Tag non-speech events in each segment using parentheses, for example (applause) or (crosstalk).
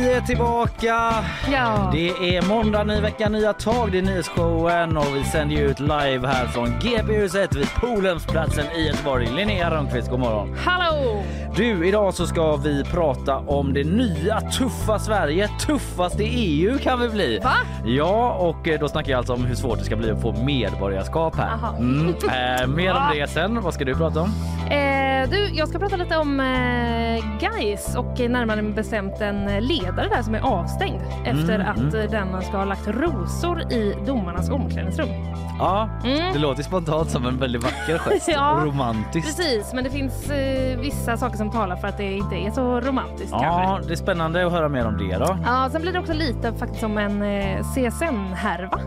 Vi är tillbaka! Ja. Det är måndag, ny vecka, nya tag. Det är nyhetsshowen och vi sänder ut live här från GB-huset vid Polhemsplatsen i Göteborg. Linnea Rönnqvist, god morgon. Hallå! Du, idag så ska vi prata om det nya tuffa Sverige. Tuffast i EU kan vi bli. Va? Ja, och eh, då snackar jag alltså om hur svårt det ska bli att få medborgarskap här. Mm. (laughs) Eh, mer om det sen. Vad ska du prata om? Eh, du, jag ska prata lite om eh, Gais och närmare bestämt en ledare där som är avstängd efter Mm, att mm. eh, den ska ha lagt rosor i domarnas omklädningsrum. Ja, Mm. det låter spontant som en väldigt vacker gest. (laughs) Ja, Romantiskt. Precis, men det finns eh, vissa saker som talar för att det inte är så romantiskt Ja, kanske. det är spännande att höra mer om det då. Ja, sen blir det också lite faktiskt som en eh, CSN-härva.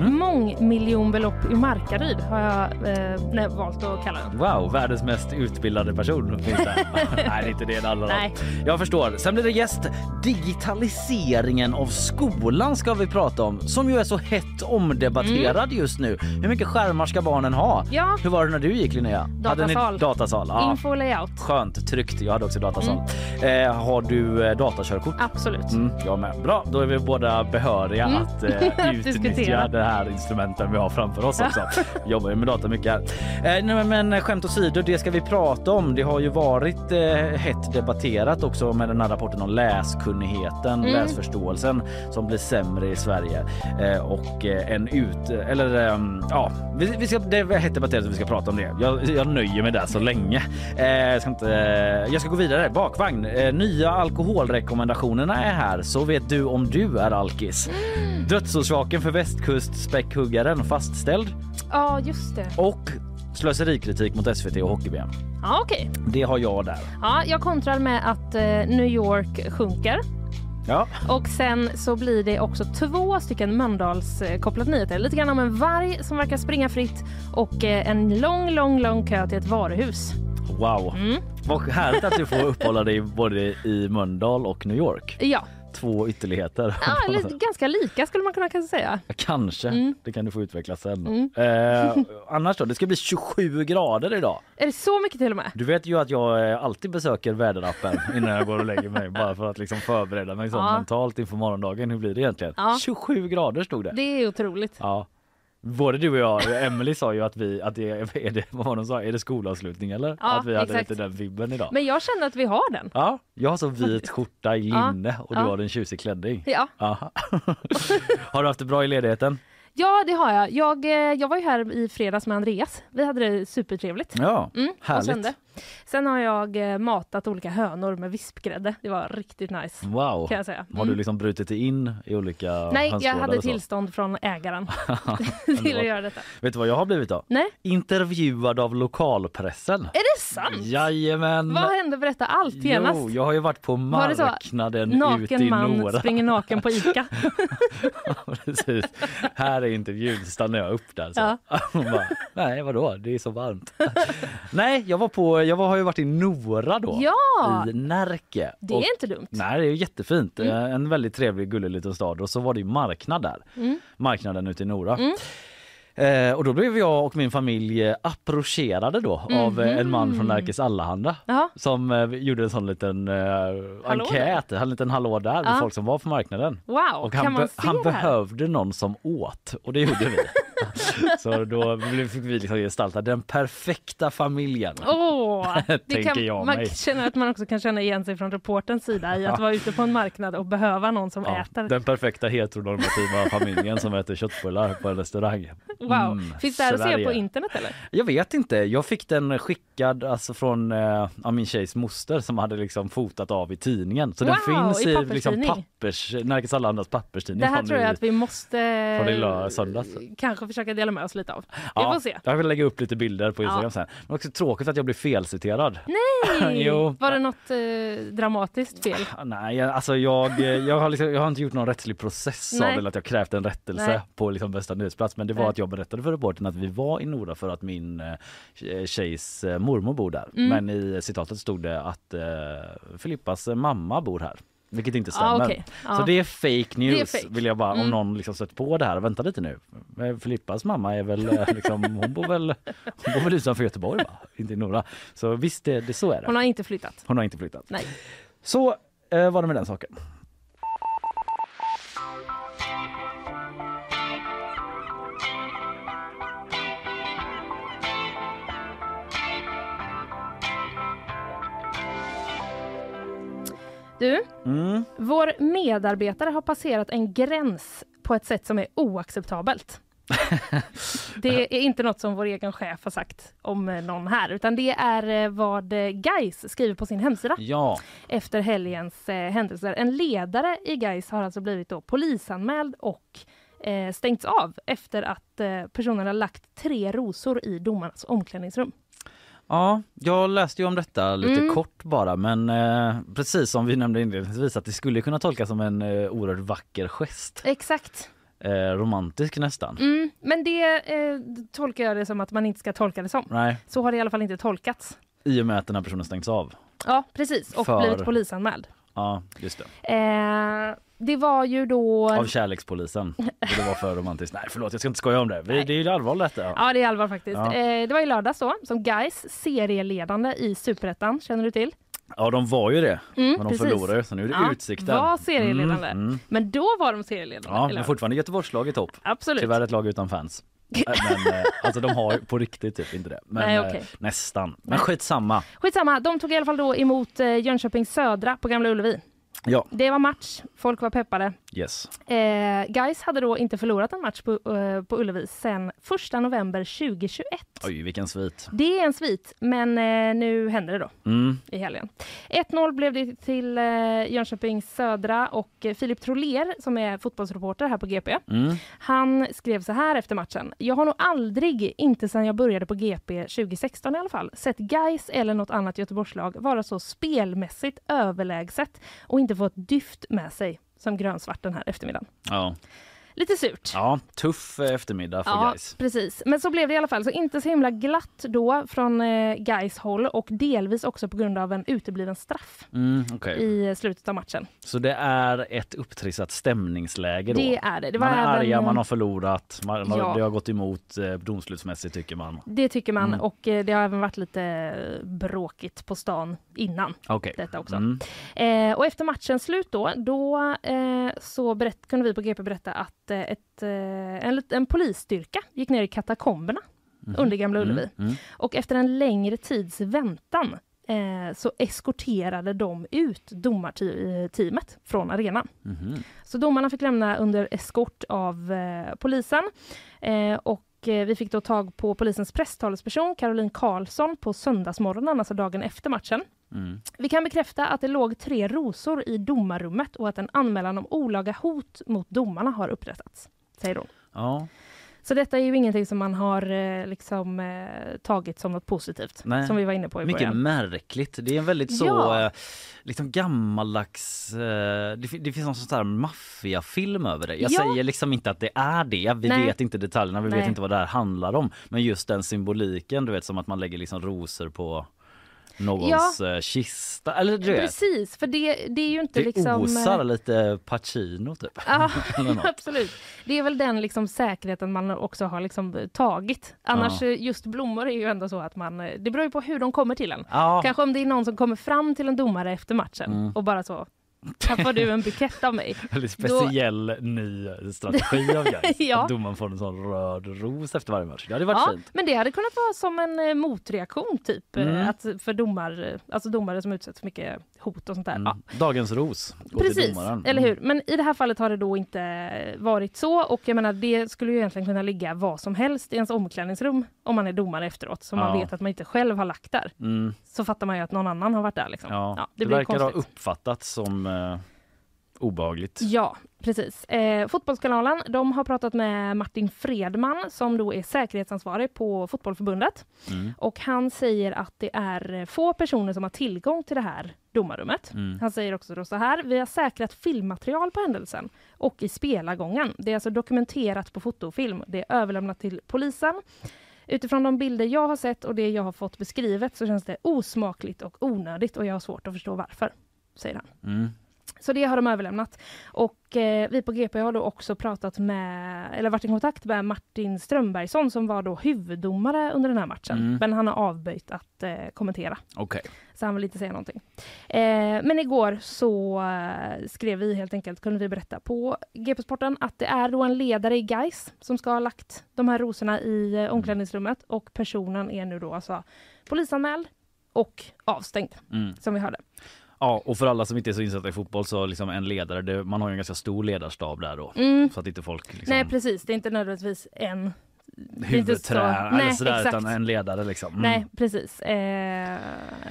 Mhm. Mångmiljonbelopp i Markaryd har jag eh, nej, valt att kalla den. Wow, världens mest utbildade person finns där. (laughs) Nej, det är inte det om. Nej. Jag förstår. Sen blir det gäst. Digitaliseringen av skolan ska vi prata om, som ju är så hett omdebatterad just nu. Hur mycket skärmar ska barnen ha? Mm. Ja. Hur var det när du gick Linnea? Hade ni Datasal. datasal? Ja. Info layout. Skönt, tryggt. Jag hade också datasal. Eh, har du eh, datakörkort? Absolut. Mm, jag med. Bra, då är vi båda behöriga Mm. att eh, (laughs) utnyttja. Det här instrumenten vi har framför oss också. (laughs) Jobbar ju med data mycket här. Eh, nej, men eh, skämt åsido, det ska vi prata om. Det har ju varit eh, hett debatterat också med den här rapporten om läskunnigheten, Mm. läsförståelsen som blir sämre i Sverige. Eh, och eh, en ut... Eller ehm, ja, vi, vi ska, det hett debatterat och vi ska prata om det. Jag, jag nöjer mig där så länge. Eh, jag, ska inte, jag ska gå vidare. Bakvagn. Nya alkoholrekommendationerna är här så vet du om du är alkis. Dödsorsaken för västkustspäckhuggaren fastställd Ja, just det. och slöserikritik mot SVT och hockey-VM. Ja, okej. Det har jag där. Ja, jag kontrar med att eh, New York sjunker. Ja, Och sen så blir det också två stycken Mölndals-kopplat nyheter. Lite grann om en varg som verkar springa fritt och eh, en lång, lång, lång kö till ett varuhus. wow. Mm. Vad härligt att du får uppehålla dig både i Mölndal och New York. Ja, Två ytterligheter. ja eller (laughs) ganska lika skulle man kunna kanske säga. Kanske. Mm. Det kan du få utveckla sen. Mm. Eh, annars då? Det ska bli 27 grader idag. Är det så mycket till och med? Du vet ju att jag eh, alltid besöker väderappen (laughs) innan jag går och lägger mig bara för att liksom förbereda mig Ja. mentalt inför morgondagen. Hur blir det egentligen? Ja. 27 grader stod det. Det är otroligt. Ja. Både du och jag, Emily sa ju att vi, att det (laughs) är det, vad var de sa, är det skolavslutning eller? Ja, att vi hade exakt. lite den vibben idag. Men jag känner att vi har den. Ja, jag har så vit (laughs) skjorta i Ja. linne och du Ja. har en tjusig klänning. Ja. Aha. (laughs) har du haft det bra i ledigheten? ja, det har jag. jag. eh, Jag var ju här i fredags med Andreas. Vi hade det supertrevligt. Ja, Mm, härligt. Sen har jag eh, matat olika hönor med vispgrädde. Det var riktigt nice. Wow. Kan jag säga. Har du Mm. liksom brutit dig in i olika Nej, jag hade tillstånd från ägaren (laughs) (laughs) till att göra detta. Vet du vad jag har blivit då? Nej, Intervjuad av lokalpressen. är det sant? Jajamän! Vad hände? Berätta allt genast. Jo, jag har ju varit på Var det så? marknaden ute Naken i man Nora. springer naken på Ica. (laughs) Precis. Här är intervjun, stannar jag upp där. Så. Hon bara, nej vadå, det är så varmt. nej, jag var på, jag har ju varit i Nora då. Ja, I Närke. det Och- är inte dumt. Nej, det är jättefint. Eh, En väldigt trevlig, gullig liten stad. Och så var det marknad där. Mm. Marknaden ute i Nora. Eh, och då blev jag och min familj eh, approcherade då av eh, en man från Närkes Allehanda Jaha. som eh, gjorde en sån liten eh, Hallå enkät, en liten hallå där med Ja. folk som var på marknaden. Wow, Och han, be- han behövde någon som åt och det gjorde vi. (laughs) (laughs) Så då fick vi liksom gestalta den perfekta familjen. Åh, (laughs) det kan, jag man mig. känner att man också kan känna igen sig från reporterns sida i att vara ute på en marknad och behöva någon som Ja, äter. den perfekta heteronormativa familjen som äter köttbullar på en restaurang. Wow, Mm, finns det här att se på internet eller? Jag vet inte. Jag fick den skickad alltså från eh, min tjejs moster som hade liksom fotat av i tidningen. Så den Wow, finns i i liksom pappers, Närkes Allahandas papperstidning. Det här tror jag i- att vi måste Från söndags. kanske försöka dela med oss lite av. Vi Ja, får se. Jag vill lägga upp lite bilder på Instagram Ja. sen. Men också tråkigt att jag blir felciterad. Nej! (laughs) Jo. Var det något eh, dramatiskt fel? Nej, jag, alltså jag, jag, har liksom, jag har inte gjort någon rättslig process Nej. av eller att jag krävt en rättelse Nej. på liksom bästa nyhetsplats. Men det var Nej. att jag berättade för reportern att vi var i Nora för att min eh, tjejs eh, mormor bor där. Mm. Men i citatet stod det att eh, Filippas mamma bor här. Vilket inte stämmer. Ah, okej. Ja. Så det är fake news fake. vill jag bara, om Mm. någon liksom stött på det här. Vänta lite nu. Eh, Filippas mamma är väl eh, liksom, hon bor väl, hon bor väl utanför Göteborg va? Inte i Nora. Så visst, det, det, så är det. Hon har inte flyttat. Hon har inte flyttat. Nej. Så eh, var det med den saken. Du, Mm. vår medarbetare har passerat en gräns på ett sätt som är oacceptabelt. (laughs) Det är inte något som vår egen chef har sagt om eh, någon här, utan det är eh, vad eh, Gais skriver på sin hemsida Ja, efter helgens eh, händelser. En ledare i Gais har alltså blivit då polisanmäld och eh, stängts av efter att eh, personen har lagt tre rosor i domarnas omklädningsrum. Ja, jag läste ju om detta lite Mm. kort bara men eh, precis som vi nämnde inledningsvis att det skulle kunna tolkas som en eh, oerhört vacker gest. Exakt. Eh, romantisk nästan. Mm, men det eh, tolkar jag det som att man inte ska tolka det som. Nej, Så har det i alla fall inte tolkats. i och med att den här personen stängts av. Ja, precis. Och För- blivit polisanmäld. Ja, just det. Det var ju då... Av kärlekspolisen. Det var för romantiskt. Nej förlåt, jag ska inte skoja om det. Vi, det är ju allvarligt detta. Ja, det är allvar faktiskt. Ja. Eh, det var i lördags då, som Guys serieledande i Superettan, känner du till? Ja, de var ju det. Mm, Men de precis. förlorade så nu är det Ja, Utsikten. var serieledande. Mm, mm. Men då var de serieledande. Ja, men fortfarande Göteborgslag i topp. Absolut. Tyvärr ett lag utan fans. (laughs) Äh, Men eh, alltså de har på riktigt typ inte det. Men Nej, eh, okej. nästan. Men skitsamma. Skitsamma, de tog i alla fall då emot eh, Jönköping Södra på Gamla Ullevi. Ja, Det var match, folk var peppade yes. Eh, Guys hade då inte förlorat en match på, eh, på Ullevi sedan 1 november 2021. Oj, vilken svit. Det är en svit, men eh, nu händer det då Mm. i helgen. 1-0 blev det till eh, Jönköping Södra och eh, Filip Troler som är fotbollsreporter här på GP. Mm. Han skrev så här efter matchen. Jag har nog aldrig, inte sedan jag började på GP 2016 i alla fall, sett Guys eller något annat Göteborgslag vara så spelmässigt överlägset och inte få ett dyft med sig som grönsvart den här eftermiddagen. Ja. Lite surt. ja, tuff eh, eftermiddag för Ja, guys. precis. Men så blev det i alla fall. Så inte så himla glatt då från eh, Gais håll och delvis också på grund av en utebliven straff Mm, okej. i slutet av matchen. Så det är ett upptrissat stämningsläge då? Det är det. det man är även, arga, man har förlorat, man, Ja. det har gått emot eh, domslutsmässigt tycker man. Det tycker man Mm. och eh, det har även varit lite bråkigt på stan innan Okej. detta också. Mm. Eh, och efter matchens slut då, då eh, så berätt, kunde vi på GP berätta att ett, eh, en, en polisstyrka gick ner i katakomberna under Gamla Ullevi. Mm. Mm. Och efter en längre tids väntan eh, så eskorterade de ut domarteamet från arenan. Mhm. Så domarna fick lämna under eskort av eh, polisen. Eh, och eh, vi fick då tag på polisens presstalesperson Caroline Karlsson på söndagsmorgonen, alltså dagen efter matchen. Mm. Vi kan bekräfta att det låg tre rosor i domarrummet och att en anmälan om olaga hot mot domarna har upprättats, säger hon. Ja, Så detta är ju ingenting som man har eh, liksom, eh, tagit som något positivt, Nej. som vi var inne på i mycket början. märkligt. Det är en väldigt så Ja. eh, liksom gammaldags, eh, det, det finns någon sån här maffiafilm över det. Jag Ja. säger liksom inte att det är det, vi Nej. vet inte detaljerna, vi Nej. vet inte vad det här handlar om. Men just den symboliken, du vet som att man lägger liksom rosor på någons eh, kista. Eller du vet, Precis, för det, det är ju inte det liksom... osar eh, lite Pacino typ. Ja, (laughs) absolut. Det är väl den liksom säkerheten man också har liksom tagit. Annars, Ja. eh, just blommor är ju ändå så att man... Det beror ju på hur de kommer till en. Ja, Kanske om det är någon som kommer fram till en domare efter matchen Mm. och bara så här får du en bukett av mig. väldigt speciell ny strategi av (laughs) Gais. Ja. Domaren får en sån röd ros efter varje match. Det hade varit Ja, fint. men det hade kunnat vara som en eh, motreaktion typ. eh, Mm. Att för domar, eh, alltså domare som utsätts för mycket hot och sånt där. Mm. Ja, Dagens ros Precis, domaren. eller Mm. hur? Men i det här fallet har det då inte varit så och jag menar det skulle ju egentligen kunna ligga vad som helst i ens omklädningsrum om man är domare efteråt så man Ja. vet att man inte själv har lagt där. Mm. Så fattar man ju att någon annan har varit där liksom. Ja, det, blir verkar ha konstigt. uppfattats som eh, Obehagligt. Ja, precis. Eh, Fotbollskanalen de har pratat med Martin Fredman som då är säkerhetsansvarig på Fotbollförbundet. Mm. Och han säger att det är få personer som har tillgång till det här domarrummet. Mm. Han säger också då så här, vi har säkrat filmmaterial på händelsen och i spelargången. Det är alltså dokumenterat på fotofilm. Det är överlämnat till polisen. Utifrån de bilder jag har sett och det jag har fått beskrivet så känns det osmakligt och onödigt och jag har svårt att förstå varför, säger han. Mm. Så det har de överlämnat. Och eh, vi på GP har då också pratat med, eller varit i kontakt med Martin Strömbergsson som var då huvuddomare under den här matchen. Mm. Men han har avböjt att eh, kommentera. Okej. Så han vill inte säga någonting. Eh, men igår så eh, skrev vi helt enkelt, kunde vi berätta på GP-sporten att det är då en ledare i GAIS som ska ha lagt de här rosorna i eh, omklädningsrummet och personen är nu då alltså polisanmäld och avstängd Mm. som vi hörde. Ja, och för alla som inte är så insatta i fotboll så liksom en ledare, det, man har ju en ganska stor ledarstab där då. Mm. Så att inte folk liksom Nej precis, det är inte nödvändigtvis en huvudtränare eller Nej, sådär exakt. utan en ledare liksom. Mm. Nej, precis. Eh,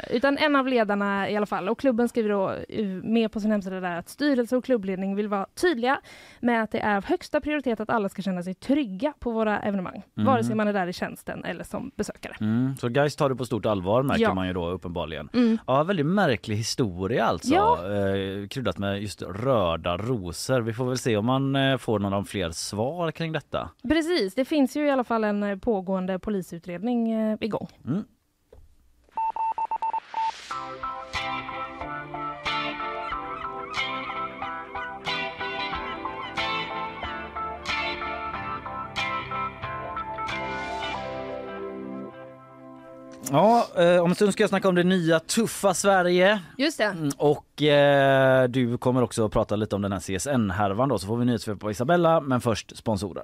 utan en av ledarna i alla fall. Och klubben skriver då eh, med på sin hemsida där att styrelse och klubbledning vill vara tydliga med att det är av högsta prioritet att alla ska känna sig trygga på våra evenemang. Mhm. Vare sig man är där i tjänsten eller som besökare. Mm. Så guys tar det på stort allvar märker Ja. man ju då uppenbarligen. Mm. Ja, väldigt märklig historia alltså. Ja. Eh, kryddat med just röda rosor. Vi får väl se om man eh, får några fler svar kring detta. Precis, det finns ju i alla fall en eh, pågående polisutredning eh, igång. Mm. Ja, eh, om en stund ska jag snacka om det nya tuffa Sverige. Just det. Mm, Och eh, du kommer också att prata lite om den här CSN-härvan då så får vi nyhetssvep på Isabella men först sponsorer.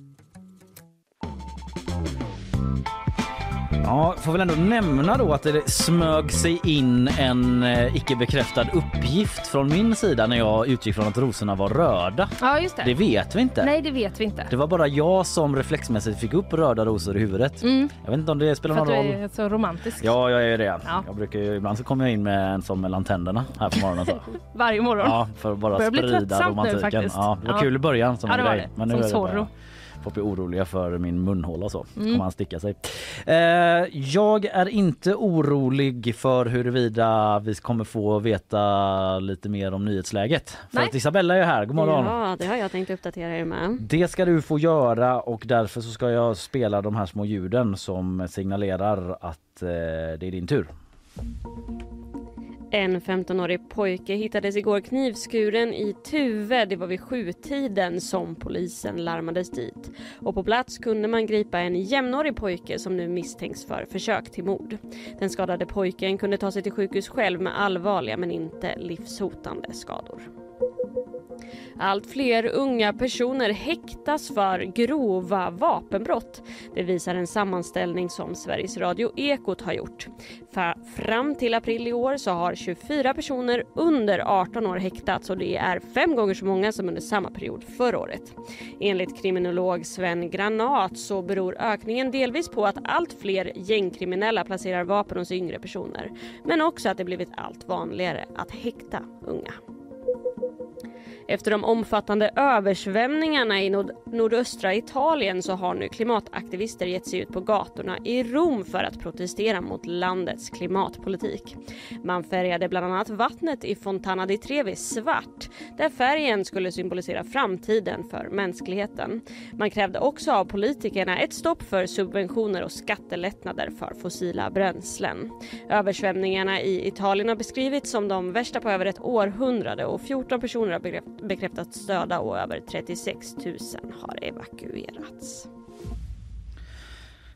Ja, får väl ändå nämna då att det smög sig in en eh, icke bekräftad uppgift från min sida när jag utgick från att rosorna var röda. Ja, just det. Det vet vi inte. Nej, det vet vi inte. Det var bara jag som reflexmässigt fick upp röda rosor i huvudet. Mm, Jag vet inte om det spelar för att någon du roll. är så romantisk. Ja, jag är det. Ja. Jag brukar ibland så kommer jag in med en som mellan tänderna här på morgonen. Så. (laughs) Varje morgon. Ja, för att bara sprida nu romantiken. faktiskt. ja, det var Ja. kul i början som Ja, det var grej. det. Men nu Som är det Zorro. bara- Folk blir oroliga för min munhåla så. Mm. Kommer han sticka sig. Eh, jag är inte orolig för huruvida vi kommer få veta lite mer om nyhetsläget. För Nej. att Isabella är här. God morgon. Ja, det har jag tänkt uppdatera er med. Det ska du få göra och därför så ska jag spela de här små ljuden som signalerar att eh, det är din tur. En 15-årig pojke hittades igår knivskuren i Tuve. Det var vid sjutiden som polisen larmades dit. Och på plats kunde man gripa en jämnårig pojke som nu misstänks för försök till mord. Den skadade pojken kunde ta sig till sjukhus själv med allvarliga men inte livshotande skador. Allt fler unga personer häktas för grova vapenbrott. Det visar en sammanställning som Sveriges Radio Ekot har gjort. Fram till april i år så har 24 personer under 18 år häktats och det är fem gånger så många som under samma period förra året. Enligt kriminolog Sven Granat så beror ökningen delvis på att allt fler gängkriminella placerar vapen hos yngre personer. Men också att det blivit allt vanligare att häkta unga. Efter de omfattande översvämningarna i nord nordöstra Italien så har nu klimataktivister gett sig ut på gatorna i Rom för att protestera mot landets klimatpolitik. Man färgade bland annat vattnet i Fontana di Trevi svart där färgen skulle symbolisera framtiden för mänskligheten. Man krävde också av politikerna ett stopp för subventioner och skattelättnader för fossila bränslen. Översvämningarna i Italien har beskrivits som de värsta på över ett århundrade och 14 personer har bekräft- bekräftats döda och över 36 000 har evakuerats.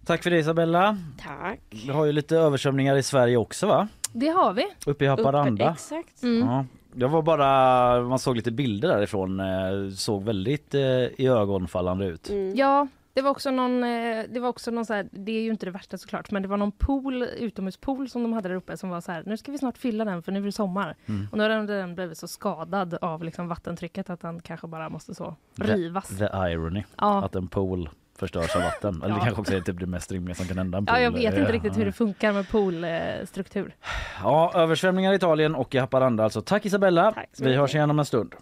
Tack för det Isabella. Tack. Vi har ju lite översvämningar i Sverige också va? Det har vi. Uppe i Haparanda. Uppe, exakt. Mm. Ja. Jag var bara, man såg lite bilder därifrån, eh, såg väldigt eh, i ögonfallande ut. Mm. Ja, Det var också någon, eh, det var också någon så här, det är ju inte det värsta såklart, men det var någon pool, utomhuspool som de hade där uppe som var så här, nu ska vi snart fylla den för nu är det sommar. Mm. Och nu har den, den blivit så skadad av liksom vattentrycket att den kanske bara måste så rivas. The irony. Ja. Att en pool förstörs av vatten. Eller det Ja. kanske också är typ det mest rimliga som kan hända en pool. ja, jag vet inte riktigt hur det funkar med poolstruktur. Ja, översvämningar i Italien och i Haparanda alltså. Tack Isabella. Tack Vi mycket. hörs igen om en stund.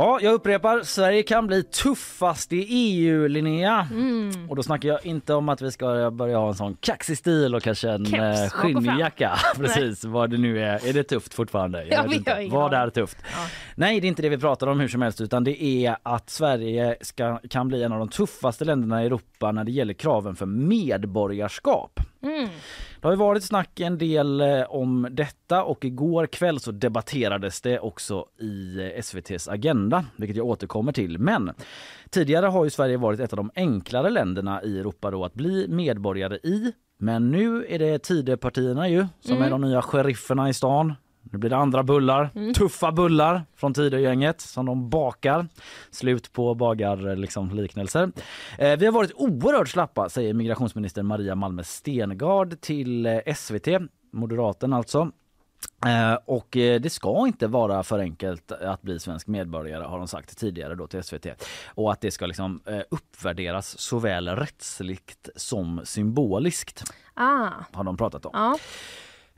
Ja, jag upprepar, Sverige kan bli tuffast i EU, Linnea. Mm. Och då snackar jag inte om att vi ska börja ha en sån kaxig stil och kanske en Keps, eh, skinnjacka. (laughs) Precis, vad det nu är. Är det tufft fortfarande? Jag Ja, vet inte. Vad är tufft? Ja. Nej, det är inte det vi pratar om hur som helst utan det är att Sverige ska, kan bli en av de tuffaste länderna i Europa när det gäller kraven för medborgarskap. Mm. Det har ju varit snack en del eh, om detta och igår kväll så debatterades det också i eh, SVTs Agenda, vilket jag återkommer till. Men tidigare har ju Sverige varit ett av de enklare länderna i Europa då att bli medborgare i. Men nu är det Tidöpartierna ju som Mm. är de nya sherifferna i stan. Nu blir det andra bullar, Mm. tuffa bullar från Tidögänget som de bakar. Slut på bagar liksom, liknelser. Eh, vi har varit oerhört slappa, säger migrationsminister Maria Malmer Stengard till eh, SVT, Moderaten alltså. Eh, och eh, det ska inte vara för enkelt att bli svensk medborgare har de sagt tidigare då till SVT. Och att det ska liksom eh, uppvärderas såväl rättsligt som symboliskt Ah, har de pratat om. ja.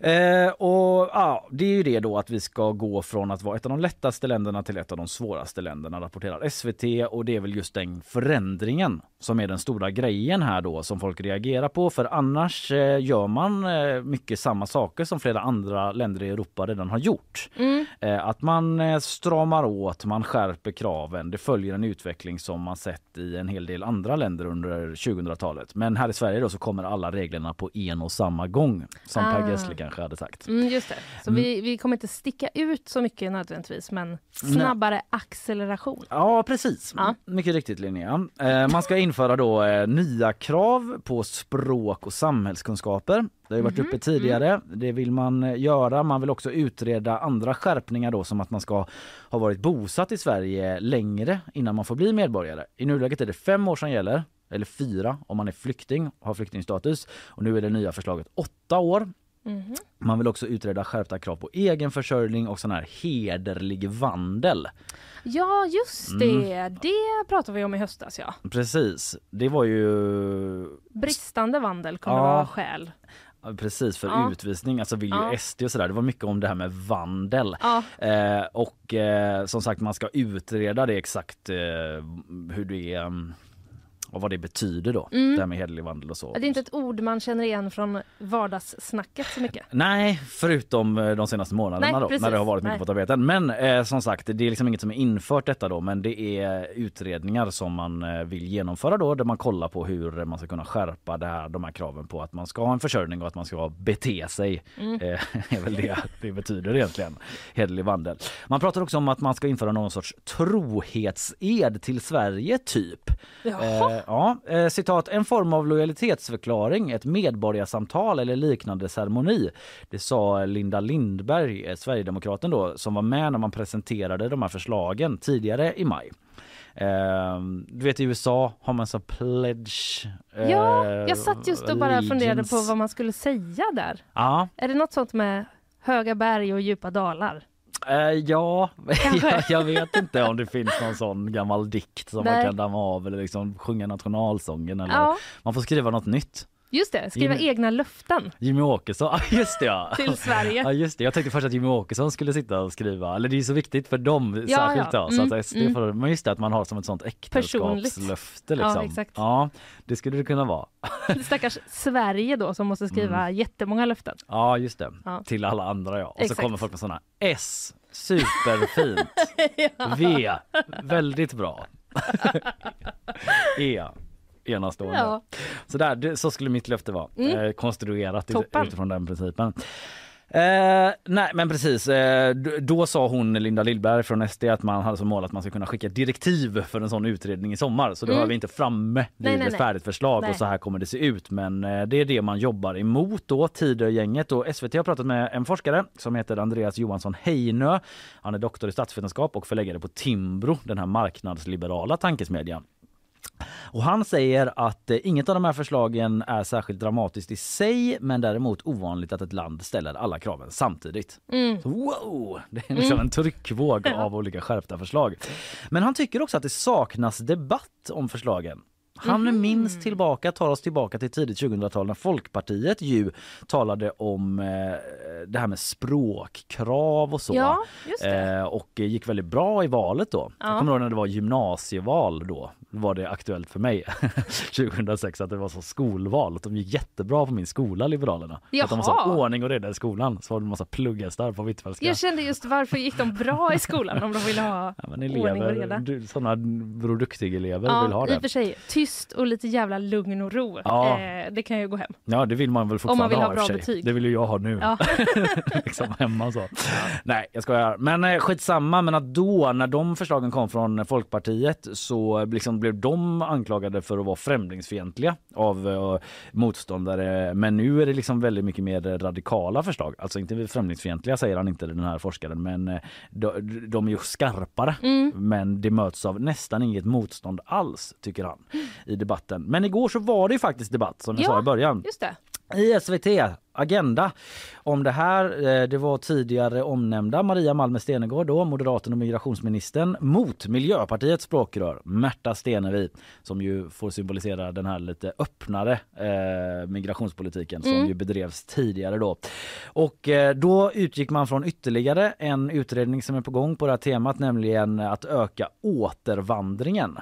Eh, och ja, Det är ju det då att vi ska gå från att vara ett av de lättaste länderna till ett av de svåraste länderna rapporterar SVT och det är väl just den förändringen som är den stora grejen här då som folk reagerar på för annars eh, gör man eh, mycket samma saker som flera andra länder i Europa redan har gjort. Mm. Eh, att man eh, stramar åt, man skärper kraven. Det följer en utveckling som man sett i en hel del andra länder under 2000-talet. Men här i Sverige då så kommer alla reglerna på en och samma gång som Ah. Per Gessle kanske hade sagt. Mm, just det. Så Mm. vi, vi kommer inte sticka ut så mycket nödvändigtvis, men snabbare acceleration. Ja, precis. Ja. Mycket riktigt Linnea. Eh, man ska införa då eh, nya krav på språk och samhällskunskaper. Det har varit Mhm. uppe tidigare. Det vill man eh, göra. Man vill också utreda andra skärpningar då som att man ska ha varit bosatt i Sverige längre innan man får bli medborgare. I nuläget är det fem år som gäller. Eller fyra om man är flykting har flyktingstatus. Och nu är det nya förslaget åtta år. Mhm. Man vill också utreda skärpta krav på egenförsörjning och sån här hederlig vandel. Ja, just det. Mm. Det pratade vi om i höstas, ja. Precis. Det var ju Bristande vandel kunde Ja. vara skäl. precis för Ja. utvisning. Alltså vill ju Ja. SD och sådär. Det var mycket om det här med vandel. Ja, Eh, och eh, som sagt man ska utreda det exakt eh, hur det är mm, och vad det betyder då. Mm. Det här med hederlig vandel och så. det är inte ett ord man känner igen från vardagssnacket så mycket. (laughs) Nej, förutom eh, de senaste månaderna Nej, då, precis. när det har varit mycket Nej. på tapeten. Men eh, som sagt, det är liksom inget som är infört detta då, men det är utredningar som man eh, vill genomföra då, där man kollar på hur man ska kunna skärpa det här, de här kraven på att man ska ha en försörjning och att man ska bete sig. Mm. Eh, (laughs) är väl det det betyder egentligen, hederlig vandel. Man pratar också om att man ska införa någon sorts trohetsed till Sverige typ. Jaha. Eh, ja, eh, citat, en form av lojalitetsförklaring, ett medborgarsamtal eller liknande ceremoni. Det sa Linda Lindberg, eh, Sverigedemokraten då, som var med när man presenterade de här förslagen tidigare i maj. Eh, du vet i USA har man så pledge. eh, Ja, jag satt just och bara funderade på vad man skulle säga där. Ja, Är det något sånt med höga berg och djupa dalar? Eh, ja. (laughs) Jag, jag vet inte om det finns någon sån gammal dikt som man Nej. kan damma av eller liksom sjunga nationalsången. Eller Ja, Man får skriva något nytt. Just det. Skriva Jimmy- egna löften Jimmy Åkesson, (laughs) ja just det ja. till Sverige. (laughs) Ja just det, jag tänkte först att Jimmy Åkesson skulle sitta och skriva, eller det är ju så viktigt för dem Ja, särskilt ja. då, så Mm, att SD mm. får, men just det att man har som ett sånt äktenskapslöfte Ja, liksom. exakt. Ja, det skulle det kunna vara. (laughs) Stackars Sverige då som måste skriva jättemånga löften. Ja just det, Ja. till alla andra ja. Och Exakt. så kommer folk med såna S, superfint. V, väldigt bra. E, enastående. Ja. Så, där, det, så skulle mitt löfte vara. Mm. Eh, konstruerat ut- utifrån den principen. Eh, nej men precis, eh, då sa hon Linda Lillberg från SD att man hade som mål att man ska kunna skicka direktiv för en sån utredning i sommar. Så då mm. har vi inte framme vid nej, ett färdigt förslag nej. och så här kommer det se ut. Men eh, det är det man jobbar emot då, Tidögänget. Och SVT har pratat med en forskare som heter Andreas Johansson Heinö. Han är doktor i statsvetenskap och förläggare på Timbro, den här marknadsliberala tankesmedjan. Och han säger att eh, inget av de här förslagen är särskilt dramatiskt i sig men däremot ovanligt att ett land ställer alla kraven samtidigt. Mm. Så, wow! Det är liksom mm. en tryckvåg (laughs) av olika skärpta förslag. Men han tycker också att det saknas debatt om förslagen. Han mm. minns tillbaka, tar oss tillbaka till tidigt 2000-tal när Folkpartiet ju talade om eh, det här med språkkrav och så. Ja, eh, och gick väldigt bra i valet då. Ja. Jag kommer ihåg när det var gymnasieval då var det aktuellt för mig (laughs) 2006 att det var så skolval. Att de gick jättebra på min skola, Liberalerna. Jaha. Att de sa ordning och reda i skolan. Så var det en massa plugghästar på Hvitfeldtska. Jag kände just varför gick de bra i skolan om de ville ha (laughs) ja, elever, ordning och reda? Sådana Bror Duktig-elever ja, vill ha det. i och för sig. Tyst och lite jävla lugn och ro. Ja. Eh, det kan ju gå hem. Ja, det vill man väl fortfarande om man vill ha, ha bra betyg. Det vill ju jag ha nu. Ja. (laughs) liksom hemma så. Nej, jag skojar. Men eh, skitsamma. Men att då, när de förslagen kom från Folkpartiet så liksom blev de anklagade för att vara främlingsfientliga av uh, motståndare. Men nu är det liksom väldigt mycket mer radikala förslag. Alltså inte främlingsfientliga säger han inte den här forskaren men uh, de, de, är ju skarpare. Mm. Men det möts av nästan inget motstånd alls tycker han i debatten. Men igår så var det ju faktiskt debatt som jag ja, sa i början. Just det. I SVT Agenda om det här. Eh, det var tidigare omnämnda Maria Malmer Stenergard då, moderaten och migrationsministern mot Miljöpartiets språkrör Märta Stenevi som ju får symbolisera den här lite öppnare eh, migrationspolitiken som mm. ju bedrevs tidigare då. Och eh, då utgick man från ytterligare en utredning som är på gång på det här temat, nämligen att öka återvandringen.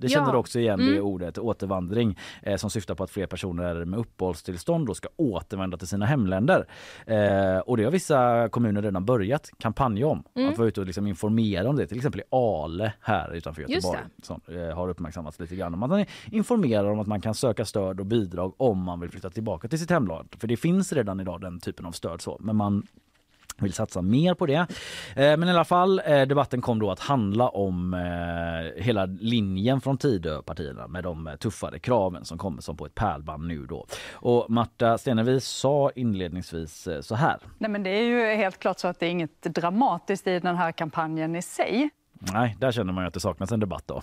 Det känner ja. du också igen mm. det ordet, återvandring, eh, som syftar på att fler personer med uppehållstillstånd då ska återvända till sina hemländer. Eh, och det har vissa kommuner redan börjat kampanja om. Mm. Att vara ute och liksom informera om det. Till exempel i Ale här utanför Göteborg som eh, har uppmärksammats lite grann. Man informerar om att man kan söka stöd och bidrag om man vill flytta tillbaka till sitt hemland. För det finns redan idag den typen av stöd så. Men man vill satsa mer på det. Eh, men i alla fall, eh, debatten kom då att handla om eh, hela linjen från Tidöpartierna med de tuffare kraven som kommer som på ett pärlband nu då. Och Marta Stenevi sa inledningsvis så här. Nej men det är ju helt klart så att det är inget dramatiskt i den här kampanjen i sig. Nej, där känner man ju att det saknas en debatt då.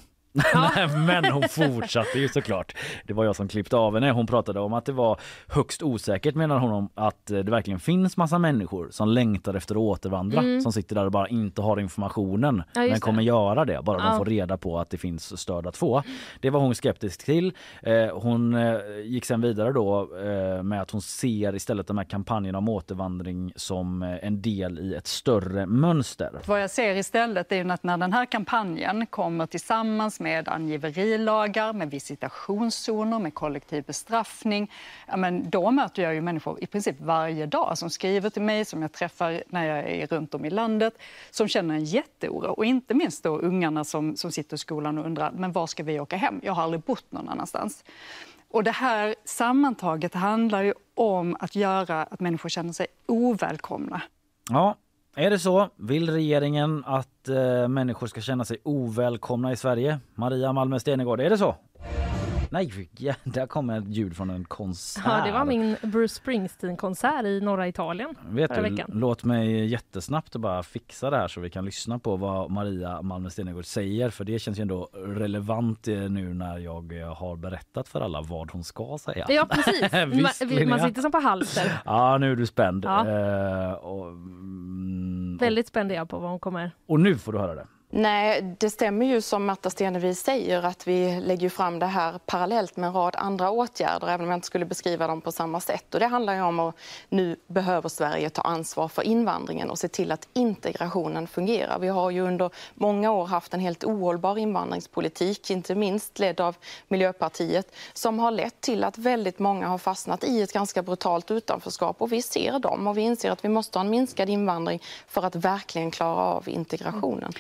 Ja. (laughs) Men hon fortsatte ju såklart. Det var jag som klippte av henne. Hon pratade om att det var högst osäkert menar hon om att det verkligen finns massa människor som längtar efter att återvandra mm. som sitter där och bara inte har informationen ja, men kommer det. göra det bara ja. de får reda på att det finns stöd att få. Det var hon skeptisk till. Eh, hon eh, gick sen vidare då eh, med att hon ser istället de här kampanjerna om återvandring som en del i ett större mönster. Vad jag ser istället är att när den här kampanjen kommer tillsammans med med angiverilagar, med visitationszoner, med kollektiv bestraffning. Ja, men då möter jag ju människor i princip varje dag som skriver till mig, som jag träffar när jag är runt om i landet, som känner en jätteoro. Och inte minst då ungarna som, som sitter i skolan och undrar men var ska vi åka hem? Jag har aldrig bott någon annanstans. Och det här sammantaget handlar ju om att göra att människor känner sig ovälkomna. Ja, är det så? Vill regeringen att eh, människor ska känna sig ovälkomna i Sverige? Maria Malmö Stenegård, är det så? (laughs) Nej, ja, där kommer ett ljud från en konsert. Ja, det var min Bruce Springsteen-konsert i norra Italien Vet du, veckan. Låt mig jättesnabbt bara fixa det här så vi kan lyssna på vad Maria Malmö Stenegård säger för det känns ju ändå relevant eh, nu när jag eh, har berättat för alla vad hon ska säga. Ja, precis. (laughs) Visst, man, sitter som på halster. (laughs) Ja, nu är du spänd. Ja. Uh, och, mm, Väldigt spänd är jag på vad hon kommer... Och nu får du höra det. Nej, det stämmer ju som Märta Stenevi säger att vi lägger fram det här parallellt med en rad andra åtgärder, även om jag inte skulle beskriva dem på samma sätt. Och det handlar ju om att nu behöver Sverige ta ansvar för invandringen och se till att integrationen fungerar. Vi har ju under många år haft en helt ohållbar invandringspolitik, inte minst ledd av Miljöpartiet, som har lett till att väldigt många har fastnat i ett ganska brutalt utanförskap. Och vi ser dem och vi inser att vi måste ha en minskad invandring för att verkligen klara av integrationen.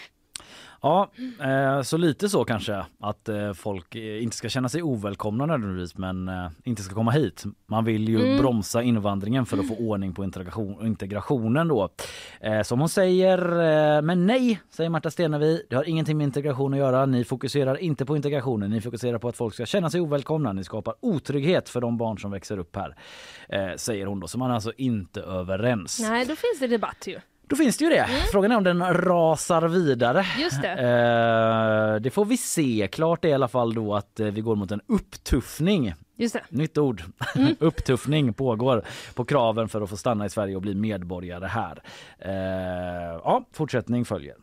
Ja, eh, så lite så kanske att eh, folk eh, inte ska känna sig ovälkomna nödvändigtvis men eh, inte ska komma hit. Man vill ju Mm. bromsa invandringen för att få ordning på integration, integrationen då. Som hon säger, men nej, säger Marta Stenevi. Det har ingenting med integration att göra. Ni fokuserar inte på integrationen. Ni fokuserar på att folk ska känna sig ovälkomna. Ni skapar otrygghet för de barn som växer upp här. Säger hon då. Så man är alltså inte överens. Nej, då finns det debatt ju. Då finns det ju det. Frågan är om den rasar vidare. Just det. Eh, det får vi se. Klart är i alla fall då att eh, vi går mot en upptuffning. Just det. Nytt ord. (laughs) upptuffning pågår på kraven för att få stanna i Sverige och bli medborgare här. Eh, ja, fortsättning följer.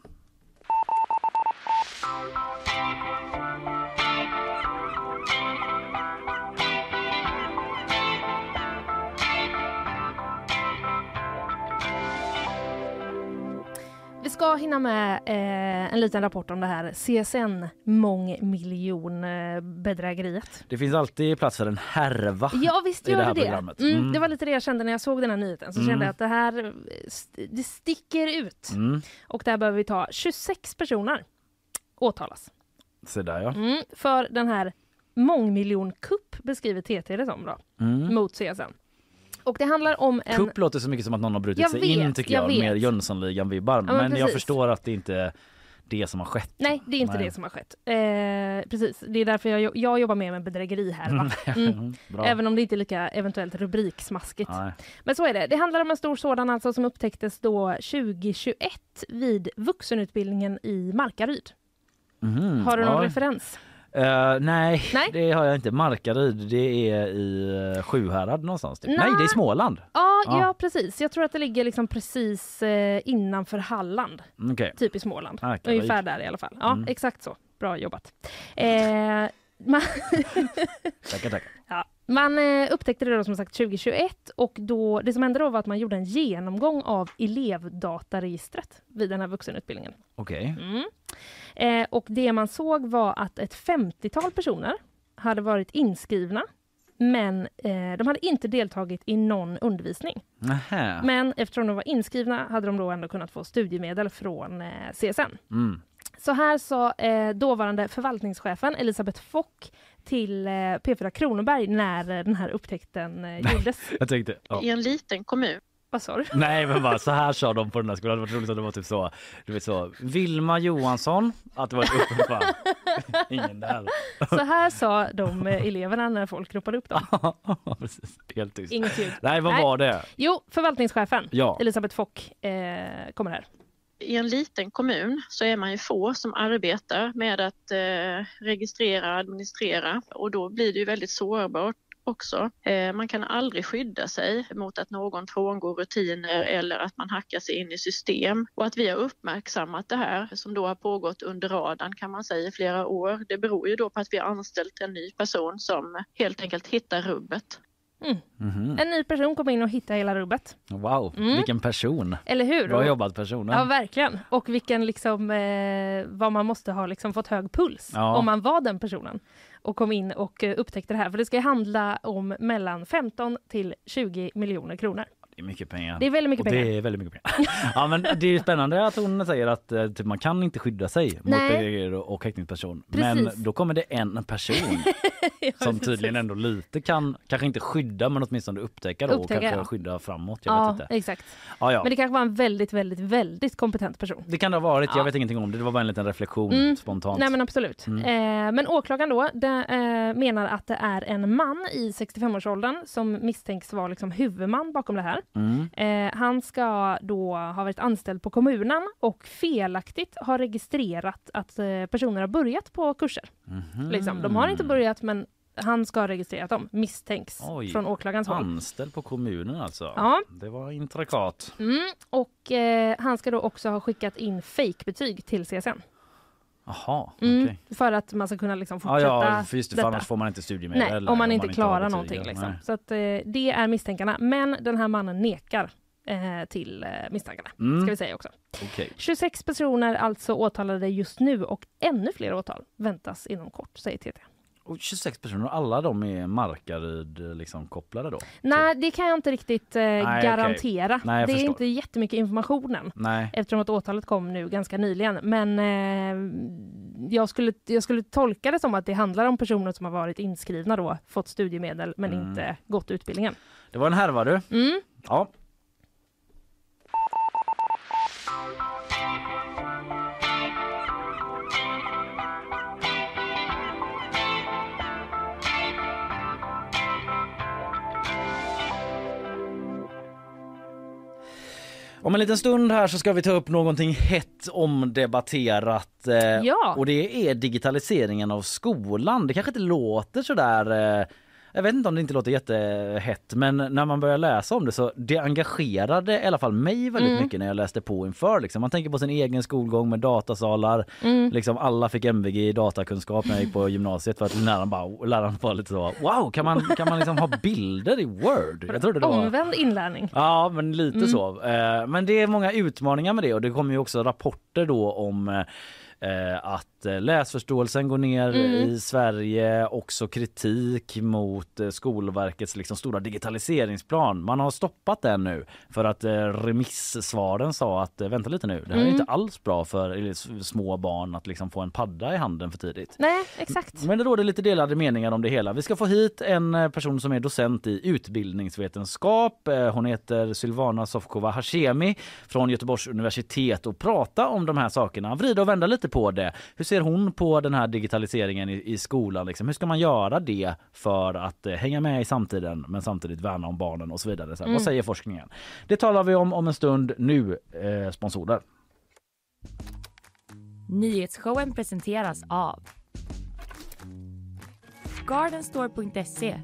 Ska hinna med eh, en liten rapport om det här CSN mångmiljonbedrägeriet. Det finns alltid plats för en härva. Ja visst i det här det programmet. Mm, Mm. Det var lite det jag kände när jag såg den här nyheten. Så Mm. kände jag att det här eh, det sticker ut. Mm. Och där behöver vi ta 26 personer åtalas. Så där ja. Mm, för den här mångmiljonkupp beskriver TT det som då, Mm. mot CSN. Och det handlar om en... Kupp låter så mycket som att någon har brutit Jag sig vet, in tycker jag jag. Mer. Jönssonligan-vibbar. men men jag förstår att det inte är det som har skett. Nej, det är inte Nej. det som har skett. Eh, precis, det är därför jag, jag jobbar mer med bedrägeri här. (laughs) Mm. Bra. Även om det inte är lika eventuellt rubriksmaskigt. Nej. Men så är det. Det handlar om en stor sådan alltså som upptäcktes då 2021 vid vuxenutbildningen i Markaryd. Mhm, Har du någon ja. referens? Eh, nej, Nej. det har jag inte. Markaryd, det är i uh, Sjuhärad någonstans. Typ. Nej. Nej, det är Småland. Ja, Ja. ja. precis. Jag tror att det ligger liksom precis eh, innanför Halland, Mm, Okej. typ i Småland. Ah, okej, Ungefär där i alla fall. Ja, Mm. exakt så. Bra jobbat. Eh, (laughs) Tackar, tackar. ja, man eh, upptäckte det då som sagt 2021 och då, det som hände då var att man gjorde en genomgång av elevdataregistret vid den här vuxenutbildningen. Okej. Mm. Eh, och det man såg var att ett 50-tal personer hade varit inskrivna men eh, de hade inte deltagit i någon undervisning. Nähä. Men eftersom de var inskrivna hade de då ändå kunnat få studiemedel från eh, CSN. Mm. Så här sa eh, dåvarande förvaltningschefen Elisabeth Fock till eh, P4 Kronoberg när eh, den här upptäckten eh, gjordes. (laughs) Jag tänkte, ja. i en liten kommun. Vad sa du? Nej men bara så här (laughs) sa de på den här skolan. Det var roligt att det var typ så. Du vet så. Vilma Johansson. Att det var ett upp- bara, (laughs) Ingen där. Så här sa de eleverna när folk ropade upp dem. Precis. Helt tyst. Inget ljud. Nej vad Nej. var det? Jo, förvaltningschefen Ja. Elisabeth Fock eh, kommer här. I en liten kommun så är man ju få som arbetar med att eh, registrera och administrera och då blir det ju väldigt sårbart också. Eh, man kan aldrig skydda sig mot att någon frångår rutiner eller att man hackar sig in i system. Och att vi har uppmärksammat det här som då har pågått under radarn kan man säga i flera år. Det beror ju då på att vi har anställt en ny person som helt enkelt hittar rubbet. Mhm. En ny person kom in och hittade hela rubbet. Wow, Mm. vilken person. Eller hur? Bra jobbat personen. Ja, verkligen. Och vilken liksom, eh, vad man måste ha liksom fått hög puls Ja. om man var den personen och kom in och eh, upptäckte det här. För det ska handla om mellan 15 till 20 miljoner kronor. Det är mycket pengar. Det är väldigt mycket och pengar. Det är väldigt mycket pengar. (laughs) ja, men det är spännande att hon säger att eh, typ, man kan inte skydda sig mot Nej. bedrägerier och häktningsperson. Men då kommer det en person (laughs) Ja, som tydligen ändå lite kan, kanske inte skydda men åtminstone upptäcka då Upptäcka, och kanske ja. skydda framåt. Jag Ja, vet inte. exakt. Ja, ja. Men det kanske var en väldigt, väldigt, väldigt kompetent person. Det kan det ha varit. Ja. Jag vet ingenting om det. Det var bara en liten reflektion Mm. spontant. Nej men absolut. Mm. Eh, men åklagaren då de, eh, menar att det är en man i 65-årsåldern som misstänks vara liksom huvudman bakom det här. Mm. Eh, han ska då ha varit anställd på kommunen och felaktigt ha registrerat att eh, personer har börjat på kurser. Mhm. Liksom. De har inte börjat men han ska ha registrerat dem, misstänks Oj. från åklagarens håll. Anställd på kommunen alltså. Ja. Det var intrikat. Mm, och eh, han ska då också ha skickat in fejkbetyg till CSN. Jaha, Mm, okej. För att man ska kunna liksom Ja, fortsätta ja, för just det, för annars får man inte studiemedel. Nej, eller om man inte har klarar betyg, någonting. ja. Liksom. Så att, eh, det är misstänkarna. Men den här mannen nekar eh, till eh, misstankarna. Mm. Ska vi säga också. Okej. 26 personer alltså åtalade just nu och ännu fler åtal väntas inom kort, säger TT. Och 26 personer, alla de är Markaryd liksom kopplade då? Nej, det kan jag inte riktigt eh, okej. garantera. Nej, jag det är förstår. inte jättemycket information än. Nej. Eftersom att åtalet kom nu ganska nyligen. Men eh, jag, skulle, jag skulle tolka det som att det handlar om personer som har varit inskrivna då, fått studiemedel men Mm. inte gått utbildningen. Det var en härva du. Mm. Ja. Om en liten stund här så ska vi ta upp någonting hett omdebatterat eh, Ja. och det är digitaliseringen av skolan. Det kanske inte låter så där eh, jag vet inte om det inte låter jättehett men när man börjar läsa om det så det engagerade i alla fall mig väldigt Mm. mycket när jag läste på inför. Liksom. Man tänker på sin egen skolgång med datasalar. Mm. Liksom alla fick MVG i datakunskap när jag gick på gymnasiet för att läraren bara läraren var lite så wow kan man, kan man liksom ha bilder i Word? Jag trodde det var Omvänd inlärning. Ja, men lite Mm. så. Eh, Men det är många utmaningar med det och det kommer ju också rapporter då om eh, att eh, läsförståelsen går ner Mm. i Sverige. Också kritik mot eh, Skolverkets liksom stora digitaliseringsplan. Man har stoppat den nu för att eh, remissvaren sa att eh, vänta lite nu, det här är Mm. inte alls bra för eh, små barn att liksom få en padda i handen för tidigt. Nej, exakt. Men det råder lite delade meningar om det hela. Vi ska få hit en eh, person som är docent i utbildningsvetenskap. Eh, Hon heter Sylvana Sofkova Hashemi från Göteborgs universitet och prata om de här sakerna. Vrida och vända lite på det. Hur ser hon på den här digitaliseringen i, i skolan? Liksom? Hur ska man göra det för att eh, hänga med i samtiden men samtidigt värna om barnen och så vidare? Så här, Mm. Vad säger forskningen? Det talar vi om om en stund. Nu eh, sponsorer. Nyhetsshowen presenteras av Gardenstore.se,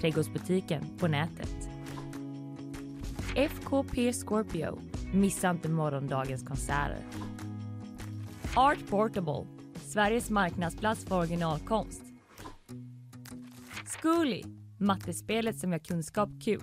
trädgårdsbutiken på nätet. FKP Scorpio, missa inte morgondagens konserter. Art Portable, Sveriges marknadsplats för originalkonst. Zcooly, mattespelet som gör kunskap kul.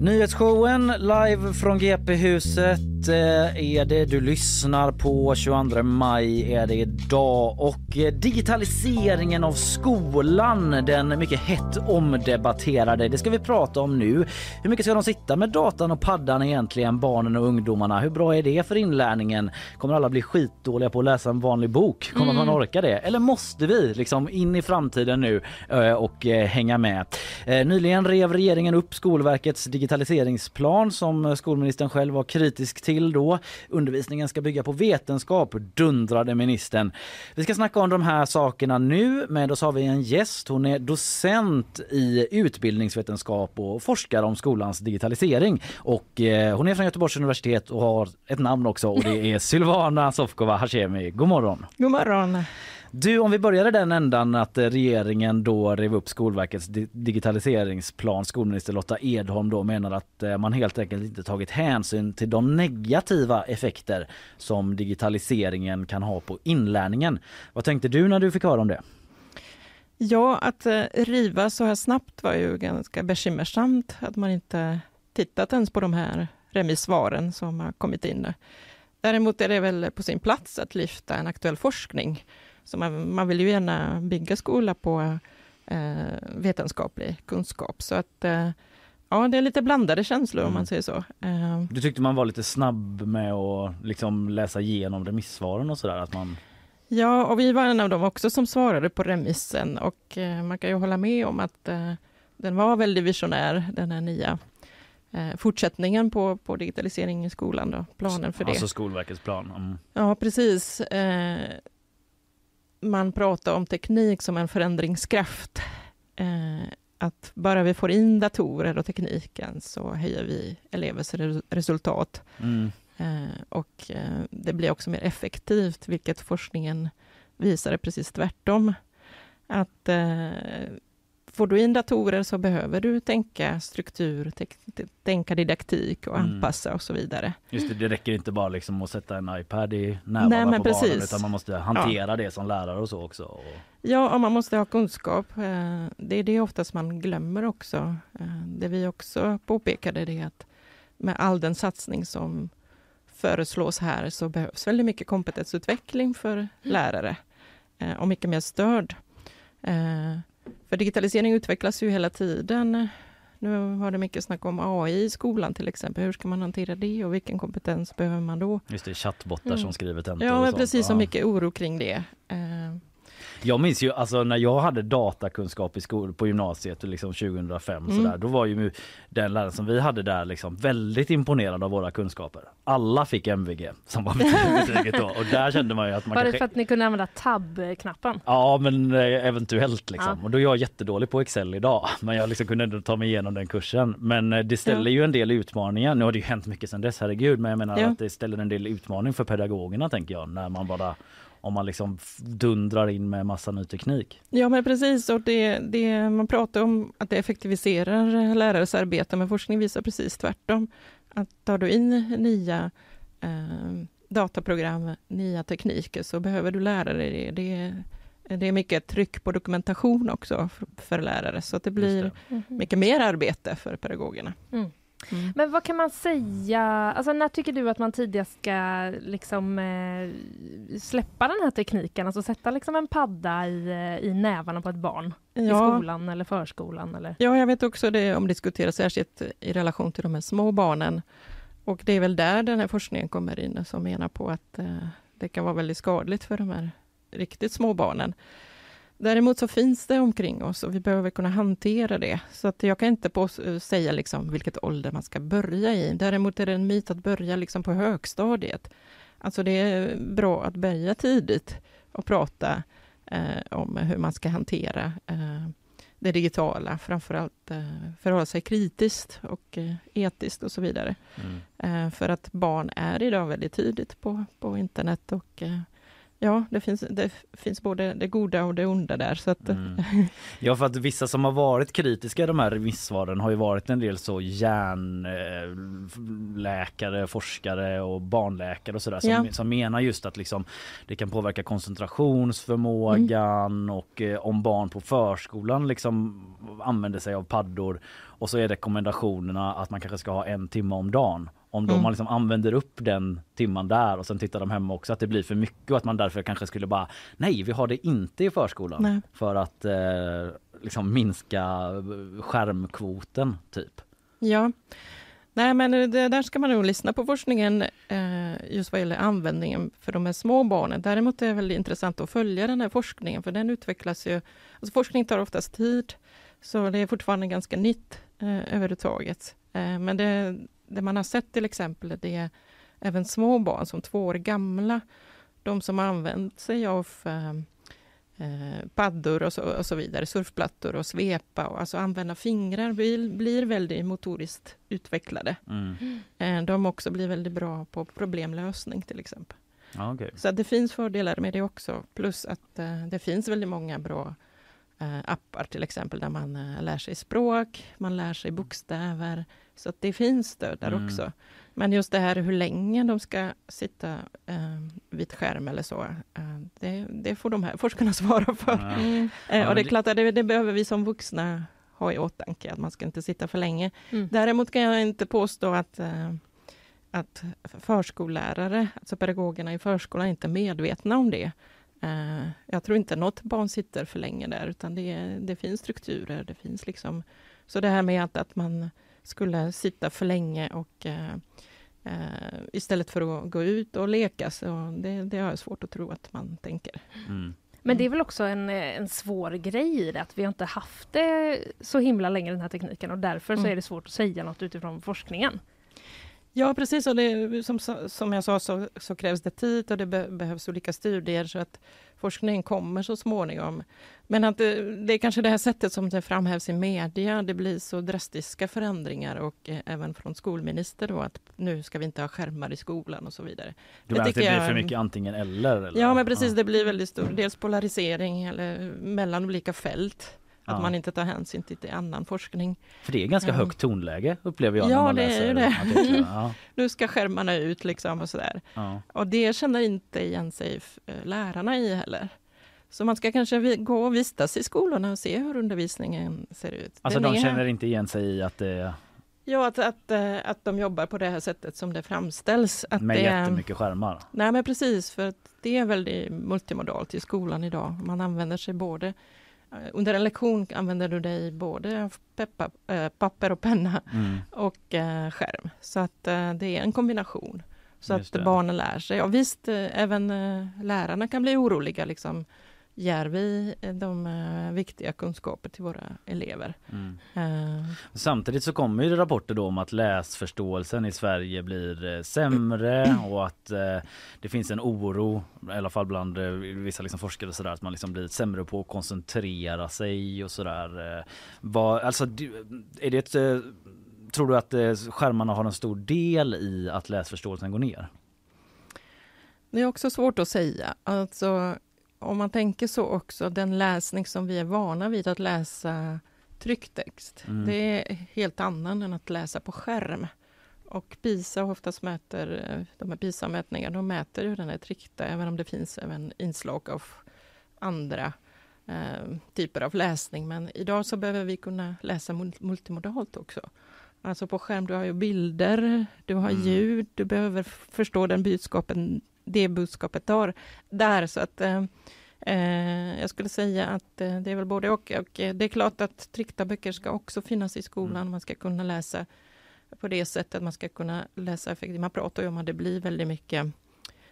Nyhetsshowen live från GP-huset är det du lyssnar på. 22 maj är det idag och eh, digitaliseringen av skolan, den mycket hett omdebatterade. Det ska vi prata om nu. Hur mycket ska de sitta med datan och paddan egentligen, barnen och ungdomarna? Hur bra är det för inlärningen? Kommer alla bli skitdåliga på att läsa en vanlig bok? Kommer man orka det? Eller måste vi liksom in i framtiden nu eh, och eh, hänga med? Eh, Nyligen rev regeringen upp Skolverkets digitaliseringsplan som skolministern själv var kritisk till då. Undervisningen ska bygga på vetenskap, dundrade ministern. Vi ska snacka om de här sakerna nu. Med oss har vi en gäst. Hon är docent i utbildningsvetenskap och forskar om skolans digitalisering. Och eh, hon är från Göteborgs universitet och har ett namn också och det är (laughs) Sylvana Sofkova Hashemi. God morgon! God morgon. Du, om vi börjar i den ändan att eh, regeringen då rev upp Skolverkets digitaliseringsplan. Skolminister Lotta Edholm då menar att eh, man helt enkelt inte tagit hänsyn till de negativa effekter som digitaliseringen kan ha på inlärningen. Vad tänkte du när du fick höra om det? Ja, att eh, riva så här snabbt var ju ganska bekymmersamt. Att man inte tittat ens på de här remissvaren som har kommit in. Däremot är det väl på sin plats att lyfta en aktuell forskning. Så man, man vill ju gärna bygga skola på eh, vetenskaplig kunskap. Så att eh, ja, det är lite blandade känslor om Mm. man säger så. Eh, Du tyckte man var lite snabb med att liksom läsa igenom remissvaren och sådär? Att man... Ja, och vi var en av dem också som svarade på remissen och eh, man kan ju hålla med om att eh, den var väldigt visionär, den här nya fortsättningen på, på digitalisering i skolan, då, planen för det. Alltså Skolverkets plan. Mm. Ja, precis. Man pratar om teknik som en förändringskraft. Eh, att bara vi får in datorer och tekniken så höjer vi elevers re- resultat. Mm. Eh, och eh, det blir också mer effektivt, vilket forskningen visar är precis tvärtom. Att eh, får du in datorer så behöver du tänka struktur, tänka didaktik och Mm. anpassa och så vidare. Just det, det räcker inte bara liksom att sätta en iPad i närvaro Nej, men på barnen precis. utan man måste hantera det som lärare och så också. Och... Ja, och man måste ha kunskap. Eh, Det är det oftast man glömmer också. Eh, Det vi också påpekade det är att med all den satsning som föreslås här så behövs väldigt mycket kompetensutveckling för lärare eh, och mycket mer stöd. Eh, för digitalisering utvecklas ju hela tiden. Nu var det mycket snack om AI i skolan till exempel. Hur ska man hantera det och vilken kompetens behöver man då? Just det, chattbottar Mm. som skriver tentor Ja, och men precis, Ja. mycket oro kring det. Jag minns ju alltså när jag hade datakunskap i skol på gymnasiet liksom 2005 Mm. sådär, då var ju den läraren som vi hade där liksom väldigt imponerad av våra kunskaper. Alla fick MVG som var betyget (laughs) då och där kände man ju att man Var det kanske för att ni kunde använda tab-knappen? Ja men eh, eventuellt liksom. Ja. Och då är jag jättedålig på Excel idag. Men jag liksom kunde ändå ta mig igenom den kursen. Men eh, det ställer ju en del utmaningar. Nu har det ju hänt mycket sedan dess, herregud. Men jag menar Ja. att det ställer en del utmaning för pedagogerna tänker jag. När man bara om man liksom dundrar in med massa ny teknik. Ja men precis, och det, det, man pratar om att det effektiviserar lärares arbete, men forskning visar precis tvärtom. Att tar du in nya eh, dataprogram, nya tekniker, så behöver du lära dig det. Det är, det är mycket tryck på dokumentation också för, för lärare, så att det blir Just mycket mer arbete för pedagogerna. Mm. Mm. Men vad kan man säga, alltså när tycker du att man tidigast ska liksom eh, släppa den här tekniken, alltså sätta liksom en padda i, eh, i nävarna på ett barn i Ja, skolan eller förskolan eller? Ja, jag vet också det omdiskuteras särskilt i relation till de här små barnen. Och det är väl där den här forskningen kommer in som menar på att eh, det kan vara väldigt skadligt för de här riktigt små barnen. Däremot så finns det omkring oss och vi behöver kunna hantera det. Så att jag kan inte på, säga liksom vilket ålder man ska börja i. Däremot är det en myt att börja liksom på högstadiet. Alltså det är bra att börja tidigt och prata eh, om hur man ska hantera eh, det digitala, framförallt eh, förhålla sig kritiskt och eh, etiskt och så vidare. Mm. Eh, för att barn är idag väldigt tidigt på, på internet och eh, ja, det finns, det finns både det goda och det onda där. Så att, Mm. (laughs) Ja för att vissa som har varit kritiska i de här remissvaren har ju varit en del så hjärnläkare, forskare och barnläkare och sådär som, Ja. som menar just att liksom det kan påverka koncentrationsförmågan Mm. och eh, om barn på förskolan liksom använder sig av paddor och så är rekommendationerna att man kanske ska ha en timme om dagen. Om de Mm. man liksom använder upp den timman där och sen tittar de hemma också att det blir för mycket och att man därför kanske skulle bara nej vi har det inte i förskolan Nej. för att eh, liksom minska eh, skärmkvoten typ. Ja. Nej, men det, där ska man nog lyssna på forskningen eh, just vad gäller användningen för de här små barnen. Däremot är det väldigt intressant att följa den här forskningen, för den utvecklas ju... Alltså forskning tar oftast tid, så det är fortfarande ganska nytt eh, överhuvudtaget. Eh, men det, det man har sett till exempel, det är även små barn som två år gamla, de som har använt sig av eh, eh, paddor och så, och så vidare, surfplattor och svepa och alltså använda fingrar blir, blir väldigt motoriskt utvecklade. Mm. Eh, de också blir väldigt bra på problemlösning till exempel. Okej. Så det finns fördelar med det också, plus att eh, det finns väldigt många bra eh, appar till exempel där man lär sig språk, man lär sig bokstäver. Så att det finns stöd där Mm. också. Men just det här hur länge de ska sitta eh, vid skärm eller så, eh, det, det får de här forskarna (laughs) svara för. Mm. Eh, och det är klart att det, det behöver vi som vuxna ha i åtanke, att man ska inte sitta för länge. Mm. Däremot kan jag inte påstå att, eh, att förskollärare, alltså pedagogerna i förskolan, inte är medvetna om det. Eh, jag tror inte något barn sitter för länge där, utan det, det finns strukturer, det finns liksom... Så det här med att, att man skulle sitta för länge och eh, eh, istället för att gå ut och leka, så det, det har jag svårt att tro att man tänker. Mm. Men det är väl också en, en svår grej i det, att vi har inte haft det så himla länge den här tekniken och därför så Mm. är det svårt att säga något utifrån forskningen. Ja, precis. Och det, som, som jag sa så, så krävs det tid och det be, behövs olika studier så att forskningen kommer så småningom. Men att det, det är kanske det här sättet som det framhävs i media. Det blir så drastiska förändringar och eh, även från skolminister då att nu ska vi inte ha skärmar i skolan och så vidare. Du menar att det blir jag- för mycket antingen eller? eller? Ja, men precis. Det blir väldigt stor dels polarisering eller mellan olika fält. Att Ja. man inte tar hänsyn till, annan forskning. För det är ganska Ja. högt tonläge upplever jag Ja, när man det är läser ju det. artiklarna. (laughs) Ja, Nu ska skärmarna ut liksom och sådär. ja. Och det känner inte igen sig eh, lärarna i heller. Så man ska kanske gå och vistas i skolorna och se hur undervisningen ser ut. Alltså Den de är- känner inte igen sig i att det Ja, att, att, eh, att de jobbar på det här sättet som det framställs. Att med det, jättemycket skärmar. Nej, men precis, för det är väldigt multimodalt i skolan idag. Man använder sig både under en lektion använder du dig både av peppa, äh, papper och penna Mm. och äh, skärm. Så att äh, det är en kombination. Så Just att det. barnen lär sig. Och visst, även lärarna kan bli oroliga. Liksom. Ger vi äh, de äh, viktiga kunskaper till våra elever? Mm. Äh, Samtidigt så kommer ju rapporter då om att läsförståelsen i Sverige blir eh, sämre (clears throat) och att eh, det finns en oro, i alla fall bland eh, vissa liksom forskare sådär, att man liksom blir sämre på att koncentrera sig och sådär. Eh, vad, alltså, är det ett, eh, tror du att eh, skärmarna har en stor del i att läsförståelsen går ner? Det är också svårt att säga. Alltså, om man tänker så också, den läsning som vi är vana vid att läsa trycktext, Mm. det är helt annan än att läsa på skärm. Och PISA oftast mäter, de här PISA-mätningarna, de mäter ju den här tryckta, även om det finns även inslag av andra eh, typer av läsning. Men idag så behöver vi kunna läsa mul- multimodalt också. Alltså på skärm, du har ju bilder, du har Mm. ljud, du behöver förstå den budskapen, det budskapet har där. Så att eh, eh, jag skulle säga att eh, det är väl både och. Och eh, det är klart att tryckta böcker ska också finnas i skolan. Mm. Man ska kunna läsa på det sättet, man ska kunna läsa effektivt. Man pratar ju om att det blir väldigt mycket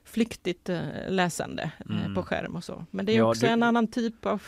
flyktigt läsande Mm. på skärm och så. Men det är Ja, också det- en annan typ av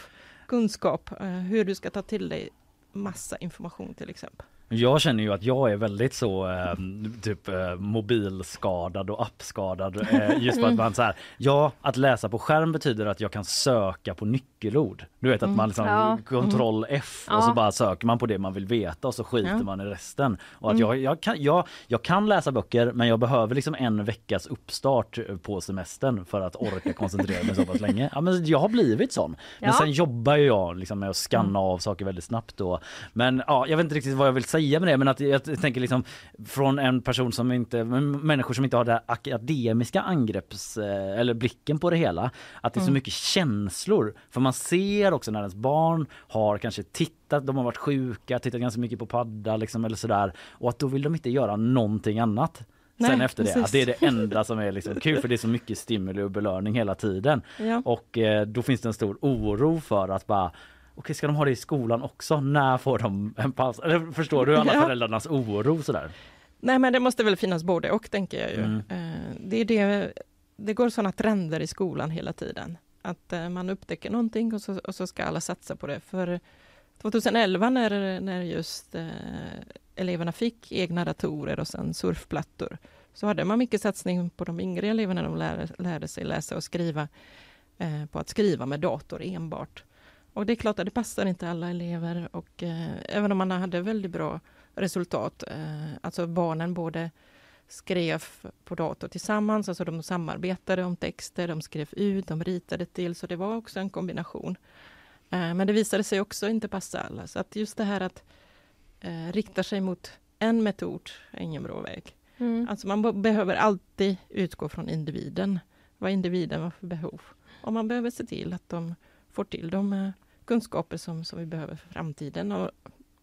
kunskap, hur du ska ta till dig massa information till exempel. Jag känner ju att jag är väldigt så eh, typ eh, mobilskadad och appskadad. Eh, just för att man så här, ja att läsa på skärm betyder att jag kan söka på nyckelord. Du vet att man liksom Ja. kontroll F och så bara söker man på det man vill veta och så skiter Ja. man i resten. Och att jag, jag, kan, jag, jag kan läsa böcker men jag behöver liksom en veckas uppstart på semestern för att orka koncentrera mig så pass länge. Ja, men jag har blivit sån. Men sen jobbar ju jag liksom med att skanna av saker väldigt snabbt då. Men ja, jag vet inte riktigt vad jag vill säga med det men att jag tänker liksom från en person som inte, människor som inte har det akademiska angrepps eh, eller blicken på det hela. Att det är så mycket känslor. För man ser också när ens barn har kanske tittat, de har varit sjuka, tittat ganska mycket på padda liksom eller sådär. Och att då vill de inte göra någonting annat. Sen Nej, efter det, att det är det (laughs) enda som är liksom kul för det är så mycket stimuli och belöning hela tiden. Ja. Och eh, då finns det en stor oro för att bara Okej, ska de ha det i skolan också? När får de en paus? Eller förstår du alla föräldrarnas oro sådär? Nej, men det måste väl finnas både och, tänker jag ju. Mm. Eh, Det, är det, det går sådana trender i skolan hela tiden. Att eh, man upptäcker någonting och så, och så ska alla satsa på det. För 2011 när, när just eh, eleverna fick egna datorer och sen surfplattor, så hade man mycket satsning på de yngre eleverna. De lärde, lärde sig läsa och skriva eh, på att skriva med dator enbart. Och det är klart att det passar inte alla elever och eh, även om man hade väldigt bra resultat, eh, alltså barnen både skrev på dator tillsammans, alltså de samarbetade om texter, de skrev ut, de ritade till, så det var också en kombination. Eh, men det visade sig också inte passa alla, så att just det här att eh, rikta sig mot en metod är ingen bra väg. Mm. Alltså man be- behöver alltid utgå från individen, vad individen har för behov. Och man behöver se till att de får till de eh, kunskaper som, som vi behöver för framtiden. Och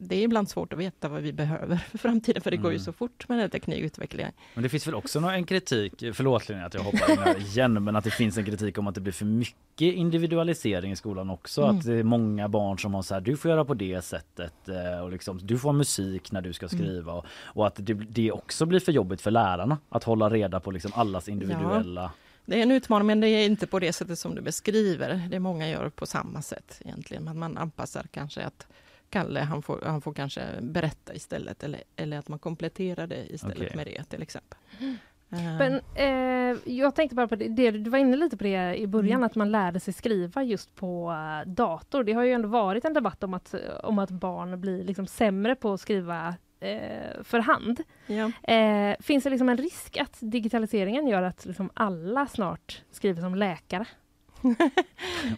det är ibland svårt att veta vad vi behöver för framtiden, för det går ju Mm. så fort med den här teknikutvecklingen. Men det finns väl också nå- en kritik, förlåt Linnea att jag hoppar in här igen, men att det finns en kritik om att det blir för mycket individualisering i skolan också. Mm. Att det är många barn som har så här, du får göra på det sättet eh, och liksom, du får musik när du ska Mm. skriva och, och att det, det också blir för jobbigt för lärarna att hålla reda på liksom allas individuella Det är en utmaning, men det är inte på det sättet som du beskriver. Det är många gör på samma sätt egentligen, men man anpassar kanske att Kalle, han får, han får kanske berätta istället, eller, eller att man kompletterar det istället Okej. med det till exempel. Mm. Eh, Men eh, jag tänkte bara på det, det, du var inne lite på det i början, Mm. att man lärde sig skriva just på eh, dator. Det har ju ändå varit en debatt om att, om att barn blir liksom sämre på att skriva eh, för hand. ja. Eh, finns det liksom en risk att digitaliseringen gör att liksom alla snart skriver som läkare? (laughs)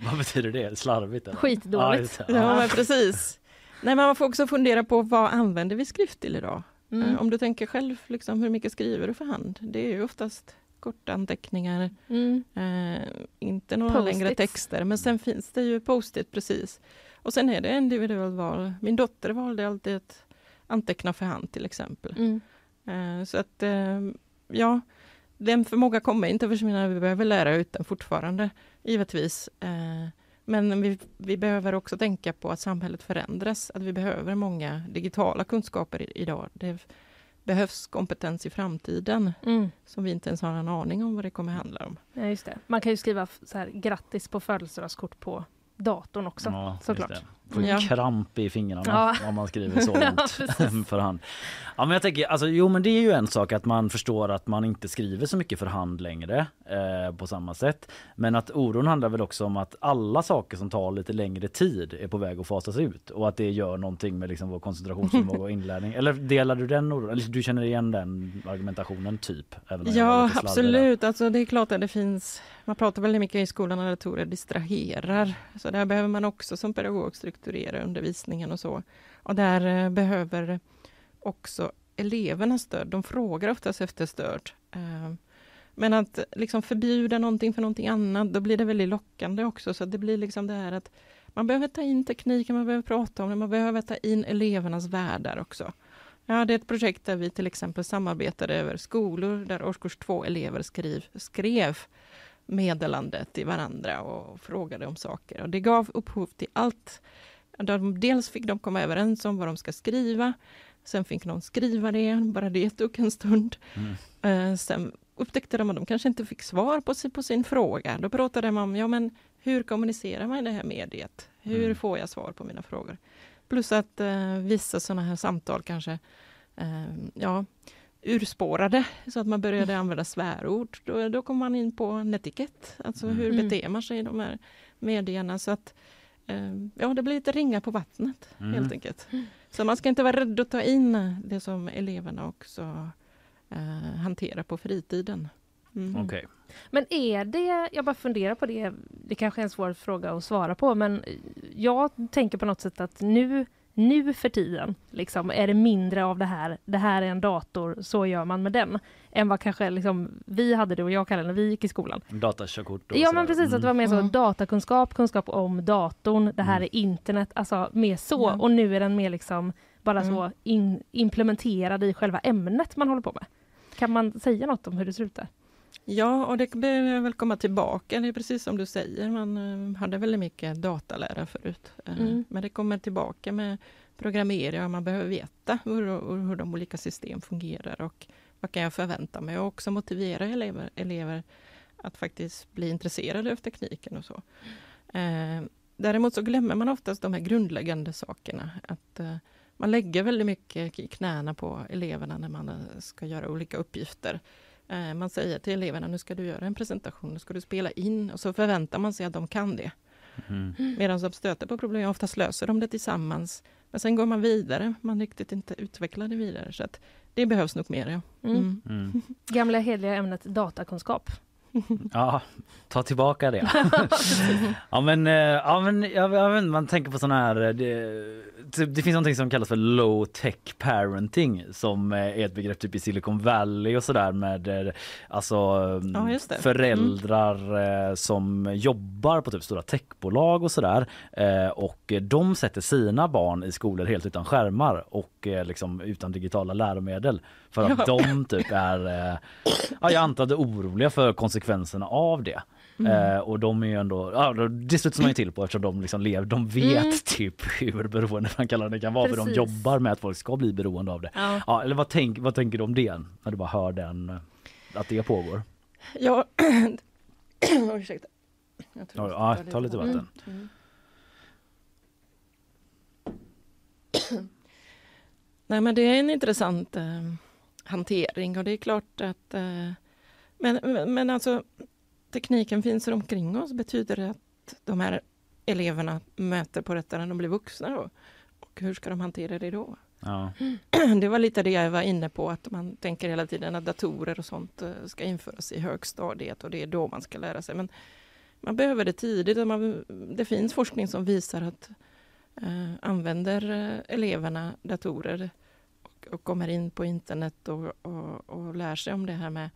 Vad betyder det? Slarvigt? Eller? Skitdåligt. det. Ja, men precis. Nej, men man får också fundera på vad använder vi skrift till idag? Mm. Eh, Om du tänker själv, liksom, hur mycket skriver du för hand? Det är ju oftast korta anteckningar, Mm. eh, inte några längre texter. Men sen finns det ju post-it precis. Och sen är det individuellt val. Min dotter valde alltid att anteckna för hand till exempel. Mm. Eh, så att, eh, ja, den förmåga kommer inte försvinna. Vi behöver lära ut den fortfarande, givetvis. Eh, Men vi, vi behöver också tänka på att samhället förändras, att vi behöver många digitala kunskaper i, idag. Det behövs kompetens i framtiden Mm. som vi inte ens har en aning om vad det kommer handla om. Ja, just det. Man kan ju skriva så här, grattis på födelsedagskort på datorn också. Ja, just såklart. Får Ja. kramp i fingrarna Ja. om man skriver så (laughs) långt (laughs) för hand. Ja, men jag tänker, alltså, jo men det är ju en sak att man förstår att man inte skriver så mycket för hand längre eh, på samma sätt. Men att oron handlar väl också om att alla saker som tar lite längre tid är på väg att fasas ut och att det gör någonting med liksom vår koncentrationsförmåga och (laughs) inlärning. Eller delar du den oron? Eller du känner igen den argumentationen typ? Ja, absolut. Alltså, det är klart att det finns... Man pratar väldigt mycket i skolan när datorer distraherar. Så där behöver man också som pedagog strukturera undervisningen och så. Och där eh, behöver också eleverna stöd. De frågar oftast efter stöd. Eh, men att liksom förbjuda någonting för någonting annat, då blir det väldigt lockande också. Så det blir liksom det här att man behöver ta in tekniken, man behöver prata om det, man behöver ta in elevernas världar också. Jag hade ett projekt där vi till exempel samarbetade över skolor där årskurs två elever skrev, skrev meddelandet till varandra och frågade om saker. Och det gav upphov till allt. De, dels fick de komma överens om vad de ska skriva. Sen fick de skriva det, bara det tog en stund. Mm. Eh, sen upptäckte de att de kanske inte fick svar på sin, på sin fråga. Då pratade de om, ja men hur kommunicerar man i det här mediet? Hur Mm. får jag svar på mina frågor? Plus att eh, vissa sådana här samtal kanske eh, ja, urspårade, så att man började använda svärord. Då, då kom man in på netikett, alltså hur Mm. beter man sig i de här medierna. Så att, eh, ja, det blir lite ringa på vattnet Mm. helt enkelt. Så man ska inte vara rädd att ta in det som eleverna också eh, hanterar på fritiden. Mm. Okej. Men är det, jag bara funderar på det, det kanske är en svår fråga att svara på, men jag tänker på något sätt att nu, nu för tiden liksom, är det mindre av det här, det här är en dator, så gör man med den, än vad kanske liksom, vi hade det och jag kallade det när vi gick i skolan. Datakörkort och Ja men precis, att det var mer så Mm. datakunskap, kunskap om datorn, det här Mm. är internet, alltså mer så, och nu är den mer liksom bara Mm. så in, implementerad i själva ämnet man håller på med. Kan man säga något om hur det ser ut där? Ja, och det behöver väl komma tillbaka. Det är precis som du säger, man eh, hade väldigt mycket datalära förut. Eh, Mm. Men det kommer tillbaka med programmering och man behöver veta hur, hur de olika system fungerar och vad kan jag förvänta mig och också motivera elever, elever att faktiskt bli intresserade av tekniken och så. Eh, Däremot så glömmer man oftast de här grundläggande sakerna. Att eh, man lägger väldigt mycket i knäna på eleverna när man eh, ska göra olika uppgifter. Eh, Man säger till eleverna, nu ska du göra en presentation, nu ska du spela in och så förväntar man sig att de kan det. Mm. Medan de stöter på problem, oftast löser de det tillsammans. Men sen går man vidare, man riktigt inte utvecklar det vidare. Så att det behövs nog mer. Ja. Mm. Mm. Mm. (laughs) Gamla heliga ämnet datakunskap. Ja, ta tillbaka det. (laughs) ja men, eh, ja, men jag, jag vet, man tänker på sådana här, eh, det, typ, det finns någonting som kallas för low tech parenting som eh, är ett begrepp typ i Silicon Valley och sådär med eh, alltså Ja, föräldrar eh, som jobbar på typ stora techbolag och sådär eh, och de sätter sina barn i skolor helt utan skärmar och eh, liksom utan digitala läromedel för att Ja. de typ är, eh, ja, jag antar oroliga för konsekvenserna av det. Mm. Eh, och de är ju ändå, ja, det studsar man ju till på eftersom de liksom lever, de vet Mm. typ (laughs) hur beroende man kallar det kan vara för de Precis. jobbar med att folk ska bli beroende av det. Ja. Ja, eller vad, tänk, vad tänker du om det när du bara hör den, eh, att det pågår? Ja, Oj, (clears throat) ursäkta. Jag tror Ja, jag ja, ta lite vatten. Mm. (clears throat) Nej men det är en intressant eh, hantering och det är klart att eh, men, men alltså tekniken finns omkring oss. Betyder det att de här eleverna möter på detta när de blir vuxna då? Och hur ska de hantera det då? Ja. (clears throat) Det var lite det jag var inne på, att man tänker hela tiden att datorer och sånt eh, ska införas i högstadiet och det är då man ska lära sig. Men man behöver det tidigt. Och man, det finns forskning som visar att eh, använder eh, eleverna datorer och, och kommer in på internet och, och, och lär sig om det här med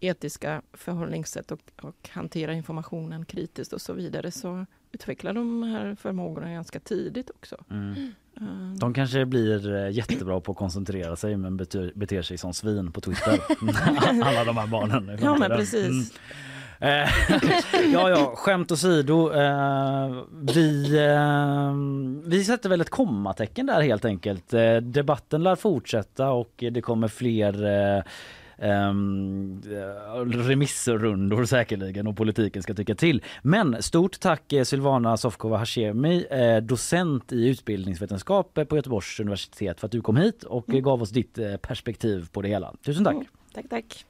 etiska förhållningssätt och, och hantera informationen kritiskt och så vidare så utvecklar de här förmågorna ganska tidigt också. Mm. Eh, De kanske blir eh, jättebra på att koncentrera sig men beter, beter sig som svin på Twitter. (laughs) (laughs) Alla de här barnen. Ja, men precis. Eh, (laughs) ja, ja, skämt åsido. Eh, vi, eh, vi sätter väl ett kommatecken där helt enkelt. Eh, debatten lär fortsätta och det kommer fler eh, remissrundor säkerligen och politiken ska tycka till. Men stort tack eh, Silvana Sofkova Hashemi, eh, docent i utbildningsvetenskap på Göteborgs universitet för att du kom hit och mm. gav oss ditt eh, perspektiv på det hela. Tusen tack! Mm. Tack, tack!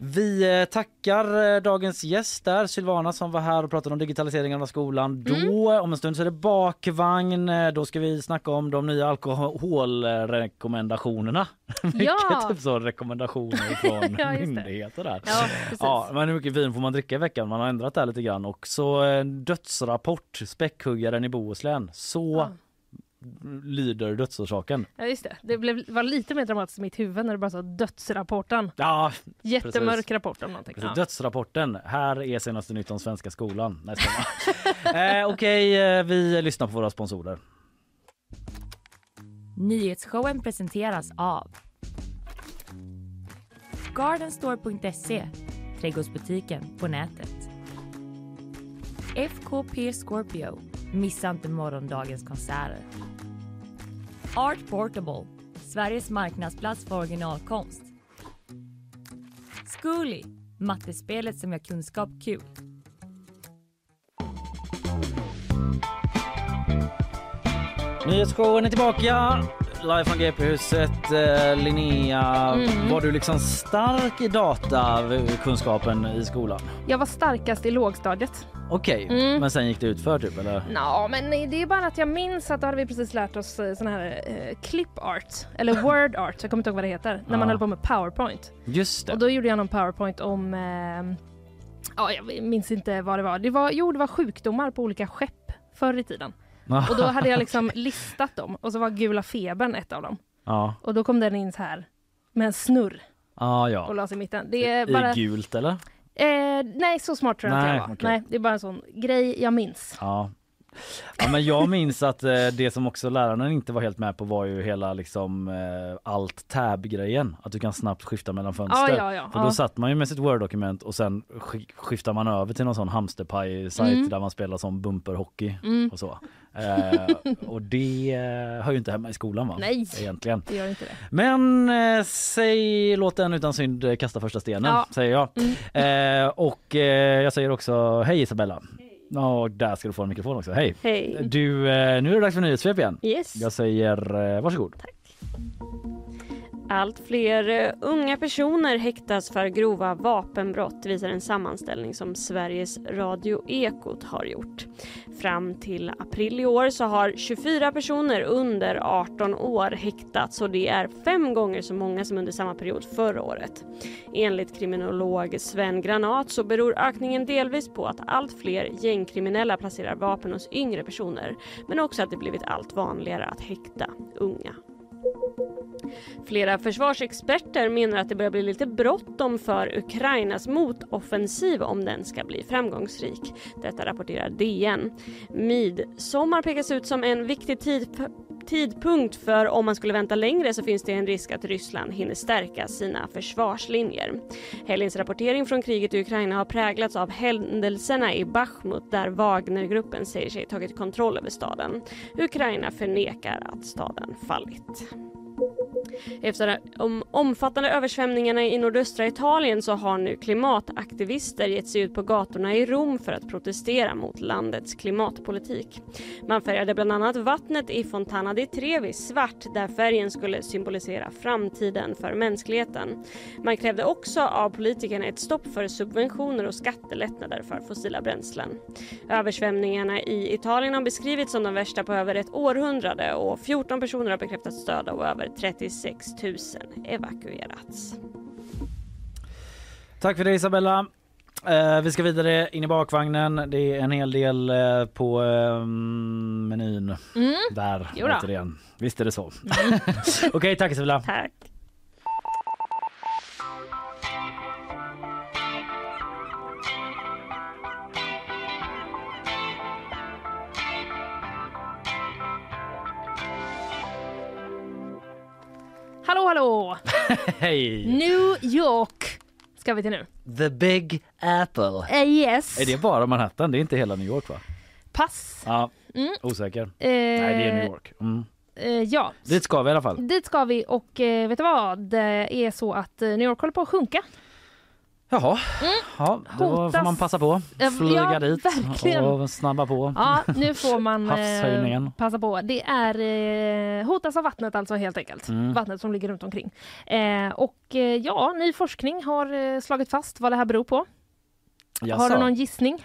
Vi eh, tackar eh, dagens gäst där, Silvana som var här och pratade om digitaliseringen av skolan. Mm. Då om en stund så är det bakvagn. Eh, då ska vi snacka om de nya alkoholrekommendationerna. (laughs) Ja. typ så rekommendationer från (laughs) ja, myndigheter där. Ja, ja, men hur mycket vin får man dricka i veckan? Man har ändrat det här lite grann. Och så dödsrapport, späckhuggaren i Bohuslän. Så ja lyder dödsorsaken. Ja just det. Det blev, var lite mer dramatiskt i mitt huvud när det bara sa dödsrapporten. Ja, Jättemörk precis. rapport om någonting. Ja. Dödsrapporten. Här är senaste nytt om svenska skolan. (laughs) eh, Okej, okay, eh, vi lyssnar på våra sponsorer. Nyhetsshowen presenteras av Gardenstore.se Trädgårdsbutiken på nätet. FKP Scorpio Missa inte morgondagens konserter. Art Portable, Sveriges marknadsplats för originalkonst. Zcooly, mattespelet som gör kunskap kul. Nyhetsshowen är tillbaka! Live från GP-huset. Eh, Linnea, mm. var du liksom stark i datakunskapen i skolan? Jag var starkast i lågstadiet. Okej, okay. mm. men sen gick det ut för typ eller? Ja, men det är bara att jag minns att då hade vi precis lärt oss eh, sån här eh, clip art eller (laughs) word art, jag kommer inte ihåg vad det heter, när ja. man höll på med powerpoint. Just det. Och då gjorde jag någon powerpoint om eh, Ja, jag minns inte vad det var. Det var, jo, det var sjukdomar på olika skepp förr i tiden. Och då hade jag liksom (laughs) listat dem och så var gula febern ett av dem. Ja. Och då kom den in så här med en snurr. Ah, ja. Och lades i mitten. Det är bara... I gult eller? Eh, nej, så smart tror jag inte jag var. Okay. Nej, det är bara en sån grej jag minns. Ja, Ja, men jag minns att eh, det som också lärarna inte var helt med på var ju hela liksom eh, allt tab-grejen. Att du kan snabbt skifta mellan fönster. Ja, ja, ja. För då satt man ju med sitt Word-dokument och sen skiftar man över till någon sån hamsterpaj-sajt mm. där man spelar som bumperhockey mm. och så. Eh, och det eh, hör ju inte hemma i skolan va? Nej, Egentligen. det gör inte det. Men eh, säg låt en utan synd kasta första stenen, ja. säger jag. Mm. Och jag säger också hej Isabella. Och där ska du få en mikrofon också. Hej! Hej! Du, eh, nu är det dags för nyhetssvep igen. Yes. Jag säger eh, varsågod. Tack. Allt fler eh, unga personer häktas för grova vapenbrott visar en sammanställning som Sveriges Radio Ekot har gjort. Fram till april i år så har 24 personer under 18 år häktats och det är fem gånger så många som under samma period förra året. Enligt kriminolog Sven Granat så beror ökningen delvis på att allt fler gängkriminella placerar vapen hos yngre personer men också att det blivit allt vanligare att häkta unga. Flera försvarsexperter menar att det börjar bli lite bråttom för Ukrainas motoffensiv om den ska bli framgångsrik. Detta rapporterar DN. Midsommar pekas ut som en viktig tid tidpunkt för om man skulle vänta längre så finns det en risk att Ryssland hinner stärka sina försvarslinjer. Helgens rapportering från kriget i Ukraina har präglats av händelserna i Bachmut där Wagnergruppen säger sig tagit kontroll över staden. Ukraina förnekar att staden fallit. Efter de omfattande översvämningarna i nordöstra Italien så har nu klimataktivister gett sig ut på gatorna i Rom för att protestera mot landets klimatpolitik. Man färgade bland annat vattnet i Fontana di Trevi svart där färgen skulle symbolisera framtiden för mänskligheten. Man krävde också av politikerna ett stopp för subventioner och skattelättnader för fossila bränslen. Översvämningarna i Italien har beskrivits som de värsta på över ett århundrade och 14 personer har bekräftats döda och över 36 000 evakuerats. Tack för det Isabella. Eh, vi ska vidare in i bakvagnen. Det är en hel del eh, på eh, menyn mm. där återigen. Visst är det så. Mm. (laughs) Okej, okay, tack Isabella. Tack. Hallå hallå! (laughs) Hej! New York ska vi till nu. The Big Apple. Eh, yes. Är det bara Manhattan? Det är inte hela New York va? Pass. Ja, Mm. osäker. Eh, Nej, det är New York. Mm. Eh, ja, Dit ska vi i alla fall. dit ska vi och eh, vet du vad? Det är så att eh, New York håller på att sjunka. Jaha, ja, då Mm. Hotas- får man passa på. Ja, Flyga ja, dit verkligen. och snabba på. Ja, nu får man eh, passa på. Det är eh, hotas av vattnet alltså helt enkelt. Mm. Vattnet som ligger runt omkring. Eh, och eh, ja, ny forskning har eh, slagit fast vad det här beror på. Har Jaså? du någon gissning?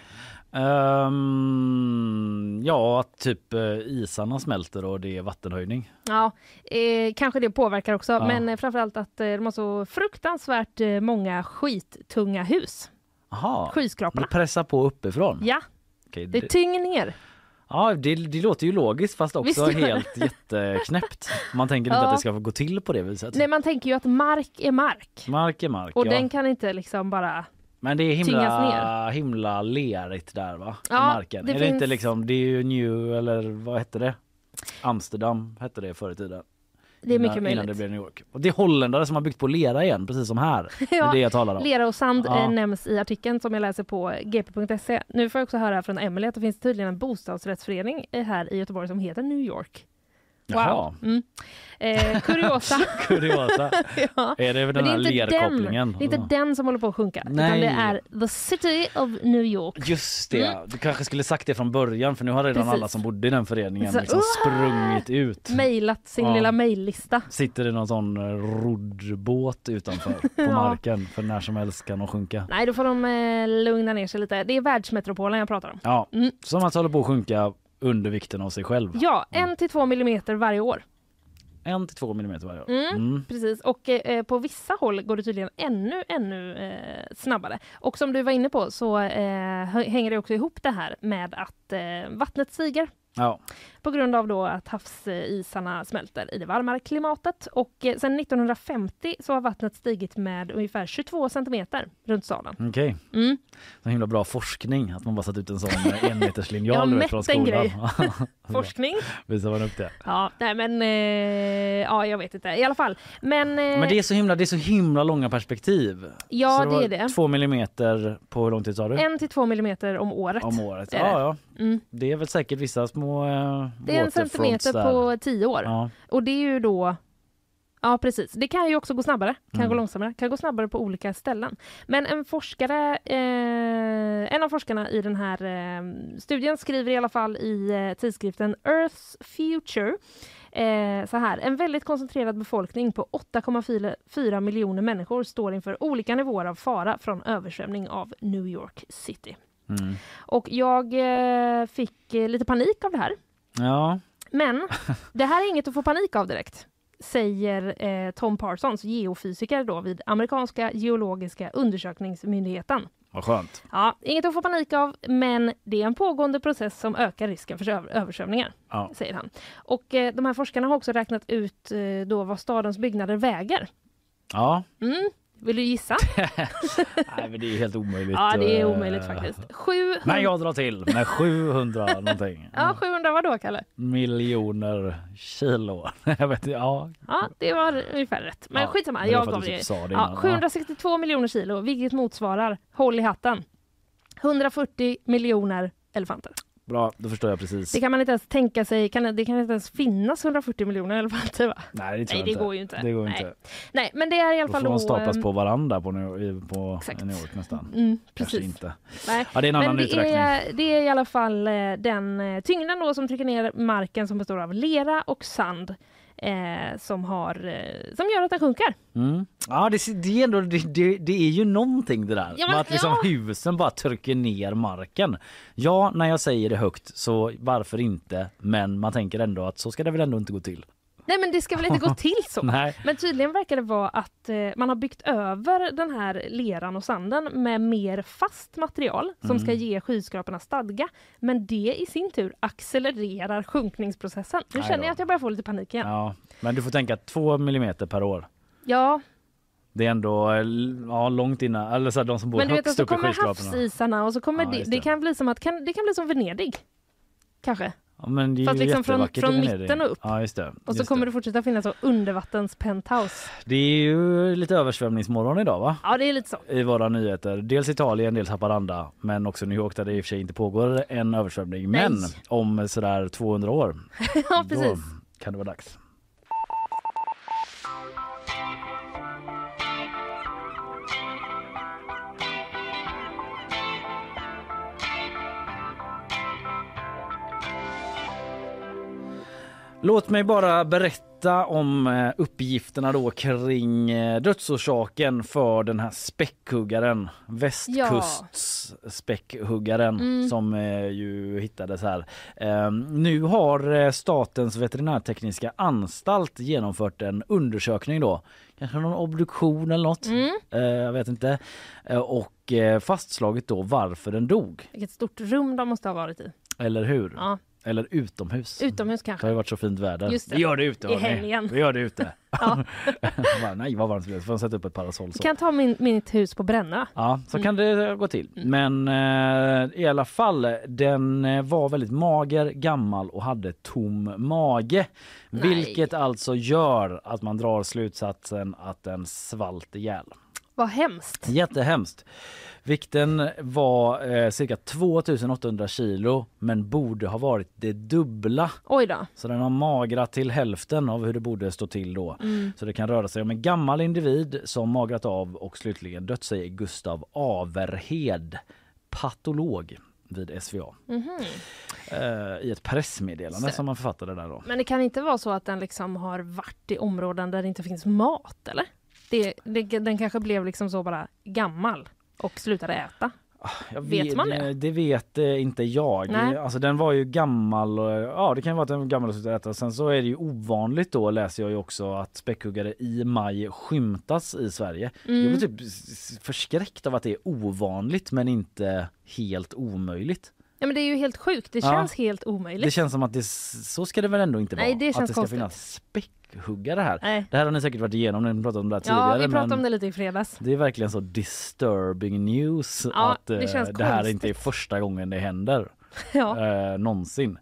Ehm, ja, att typ eh, isarna smälter och det är vattenhöjning. Ja, eh, kanske det påverkar också, Ja. men eh, framförallt att eh, de har så fruktansvärt många skittunga hus. Jaha, Skyskraporna. pressar på uppifrån? Ja, Okej, det det, tynger ner. ja, det, det låter ju logiskt fast också helt (laughs) jätteknäppt. Man tänker inte Ja. att det ska gå till på det viset. Nej, man tänker ju att mark är mark. Mark är mark, Och ja. den kan inte liksom bara... Men det är himla, himla lerigt där va? I Ja, marken. det är det inte finns- liksom, det är ju New eller vad hette det? Amsterdam hette det förr i tiden. Det är mycket innan, innan det blev New York. Och det är holländare som har byggt på lera igen, precis som här. (laughs) Är det jag talar om. Lera och sand Ja. eh, nämns i artikeln som jag läser på gp.se. Nu får jag också höra från Emelie att det finns tydligen en bostadsrättsförening eh, här i Göteborg som heter New York. Jaha, Mm. Eh, kuriosa. (laughs) kuriosa. (laughs) ja. Är det Men den det är här lerkopplingen? Den, det är inte den som håller på att sjunka, utan Nej. det är the city of New York. Just det, Mm. du kanske skulle sagt det från början för nu har redan Precis. alla som bodde i den föreningen Så, liksom sprungit ut. Mejlat sin Ja. lilla mejllista. Sitter i någon sån eh, roddbåt utanför på (laughs) Ja. marken för när som helst kan de sjunka. Nej, då får de eh, lugna ner sig lite. Det är världsmetropolen jag pratar om. Ja, Mm. som alltså håller på att sjunka under vikten av sig själv. Ja, en till två millimeter varje år. En till två millimeter varje år. Mm. Mm. Precis, och eh, på vissa håll går det tydligen ännu, ännu eh, snabbare. Och som du var inne på så eh, hänger det också ihop det här med att eh, vattnet stiger Ja. på grund av då att havsisarna smälter i det varmare klimatet. Och eh, sedan 1950 så har vattnet stigit med ungefär 22 centimeter runt staden. Okej, Mm. så himla bra forskning att man bara satt ut en sån eh, enmeterslinjal Jag har du vet, mätt från en skolan. grej. (laughs) Forskning. Visar man upp det. Ja, nej men eh, ja, jag vet inte i alla fall. Men, eh, Men det är så himla, det är så himla långa perspektiv. ja, så det var är det. Två millimeter på hur lång tid sa du? En till två millimeter om året. Om året. det Ja, ja. Mm. Det är väl säkert vissa små eh, Det är en centimeter där. på tio år. Ja. Och det är ju då Ja precis, det kan ju också gå snabbare, kan Mm. gå långsammare, kan gå snabbare på olika ställen. Men en forskare, eh, en av forskarna i den här eh, studien skriver i alla fall i eh, tidskriften Earth's Future eh, så här, en väldigt koncentrerad befolkning på 8,4 miljoner människor står inför olika nivåer av fara från översvämning av New York City. Mm. Och jag eh, fick eh, lite panik av det här. ja. Men (laughs) det här är inget att få panik av direkt, säger eh, Tom Parsons, geofysiker då vid amerikanska geologiska undersökningsmyndigheten. Vad skönt. Ja, inget att få panik av, men det är en pågående process som ökar risken för över- översvämningar, Ja. säger han. Och eh, de här forskarna har också räknat ut eh, då vad stadens byggnader väger. Ja. Mm. Vill du gissa? (laughs) Nej men det är helt omöjligt. Ja, det är eh, omöjligt faktiskt. 700... Men jag drar till med 700 någonting. (laughs) Ja, 700 vad då, Kalle? Miljoner kilo. (laughs) Jag vet inte, ja. Ja, det var ungefär rätt. Men Ja, skitsamma, var jag gav typ det Ja, innan. 762 miljoner kilo, vilket motsvarar, håll i hatten, 140 miljoner elefanter. Bra, då förstår jag precis. Det kan man inte ens tänka sig, kan, det kan inte ens finnas 140 miljoner elefanter va? Nej det Nej, det inte. går ju inte. Det går Nej. inte. Nej, men det är i alla Då fall får de då... staplas ehm, på varandra på, New- i- på Exakt. New York nästan. Mm, precis. inte. Nej. Ja det är en annan Men det uträkning. är, det är i alla fall eh, den eh, tyngden då som trycker ner marken som består av lera och sand eh, som, har, eh, som gör att den sjunker. Mm. Ja det, det, är ändå, det, det, är ju någonting det där. Ja, men- att liksom ja. husen bara trycker ner marken. Ja när jag säger det högt så varför inte men man tänker ändå att så ska det väl ändå inte gå till. Nej men det ska väl inte gå till så? (laughs) Men tydligen verkar det vara att eh, man har byggt över den här leran och sanden med mer fast material som ska Mm. ge skyskraporna stadga. Men det i sin tur accelererar sjunkningsprocessen. Nu känner jag att jag börjar få lite panik igen. Ja. Men du får tänka två millimeter per år. Ja, Det är ändå eh, ja, långt innan, eller så här, de som bor men du vet, och högst så upp i kommer skyskraporna. havsisarna och så kommer Ja, det, det det. kan bli som att kan, det kan bli som Venedig. Kanske. Ja, men det är Fast ju liksom från- från mitten och upp. Ja, just det. Och så just kommer det. det fortsätta finnas undervattens penthouse. Det är ju lite översvämningsmorgon idag va? Ja, det är lite så. I våra nyheter. Dels Italien, dels Haparanda, men också New York där det i och för sig inte pågår en översvämning. Men Nej. om sådär 200 år, (laughs) ja, precis. då kan det vara dags. Låt mig bara berätta om eh, uppgifterna då kring eh, dödsorsaken för den här späckhuggaren, västkusts späckhuggaren Mm. som eh, ju hittades här. Eh, Nu har Statens veterinärtekniska anstalt genomfört en undersökning då, kanske någon obduktion eller något, Mm. eh, jag vet inte, Eh, och eh, fastslagit då varför den dog, Vilket stort rum de måste ha varit i. eller hur? Ja, Eller utomhus. utomhus Det har kanske. ju varit så fint väder. Just det. Vi gör det ute. I hörni. helgen. Vi gör det ute. (laughs) Ja. (laughs) Bara, Nej vad varmt det blev. Får jag sätta upp ett parasoll. Så. kan ta min, mitt hus på Brännö. Ja, så Mm. kan det gå till. Men eh, i alla fall, den eh, var väldigt mager, gammal och hade tom mage. Nej. Vilket alltså gör att man drar slutsatsen att den svalt ihjäl. Vad hemskt. Jättehemskt. Vikten var eh, cirka 2800 kilo men borde ha varit det dubbla. Oj då. Så den har magrat till hälften av hur det borde stå till då. Mm. Så det kan röra sig om en gammal individ som magrat av och slutligen dött, säger Gustav Averhed, patolog vid SVA. Mhm. Eh, I ett pressmeddelande Så- som man författade där då. Men det kan inte vara så att den liksom har varit i områden där det inte finns mat, eller? Det, det, den kanske blev liksom så bara gammal och slutade äta. Jag Vet man det? Det vet eh, inte jag. Nej. Alltså den var ju gammal. och- Ja det kan vara att den var gammal och slutade äta. Sen så är det ju ovanligt då läser jag ju också att späckhuggare i maj skymtas i Sverige. Jag Mm. blir typ s- förskräckt av att det är ovanligt men inte helt omöjligt. Ja, men det är ju helt sjukt. Det Ja. känns helt omöjligt. Det känns som att det, så ska det väl ändå inte Nej, vara? det att känns det ska konstigt. finnas späckhuggare här. Nej. Det här har ni säkert varit igenom när ni pratade om det här tidigare. Ja, vi pratade om det lite i fredags. Det är verkligen så disturbing news Ja, att det eh, det här inte är första gången det händer (laughs) Ja. eh, någonsin.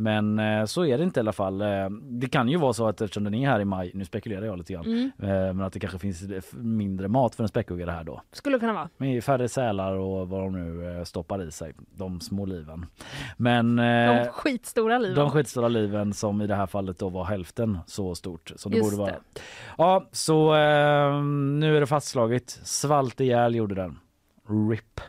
Men eh, så är det inte i alla fall. Eh, det kan ju vara så att eftersom den är här i maj, nu spekulerar jag lite grann, Mm. eh, men att det kanske finns mindre mat för en späckhuggare här då. Skulle kunna vara. Med färre sälar och vad de nu stoppar i sig, de små liven. Men De skitstora liven. de skitstora liven som i det här fallet då var hälften så stort som det Just borde vara. det. Ja, så nu är det fastslaget. Svalt ihjäl gjorde den. RIP.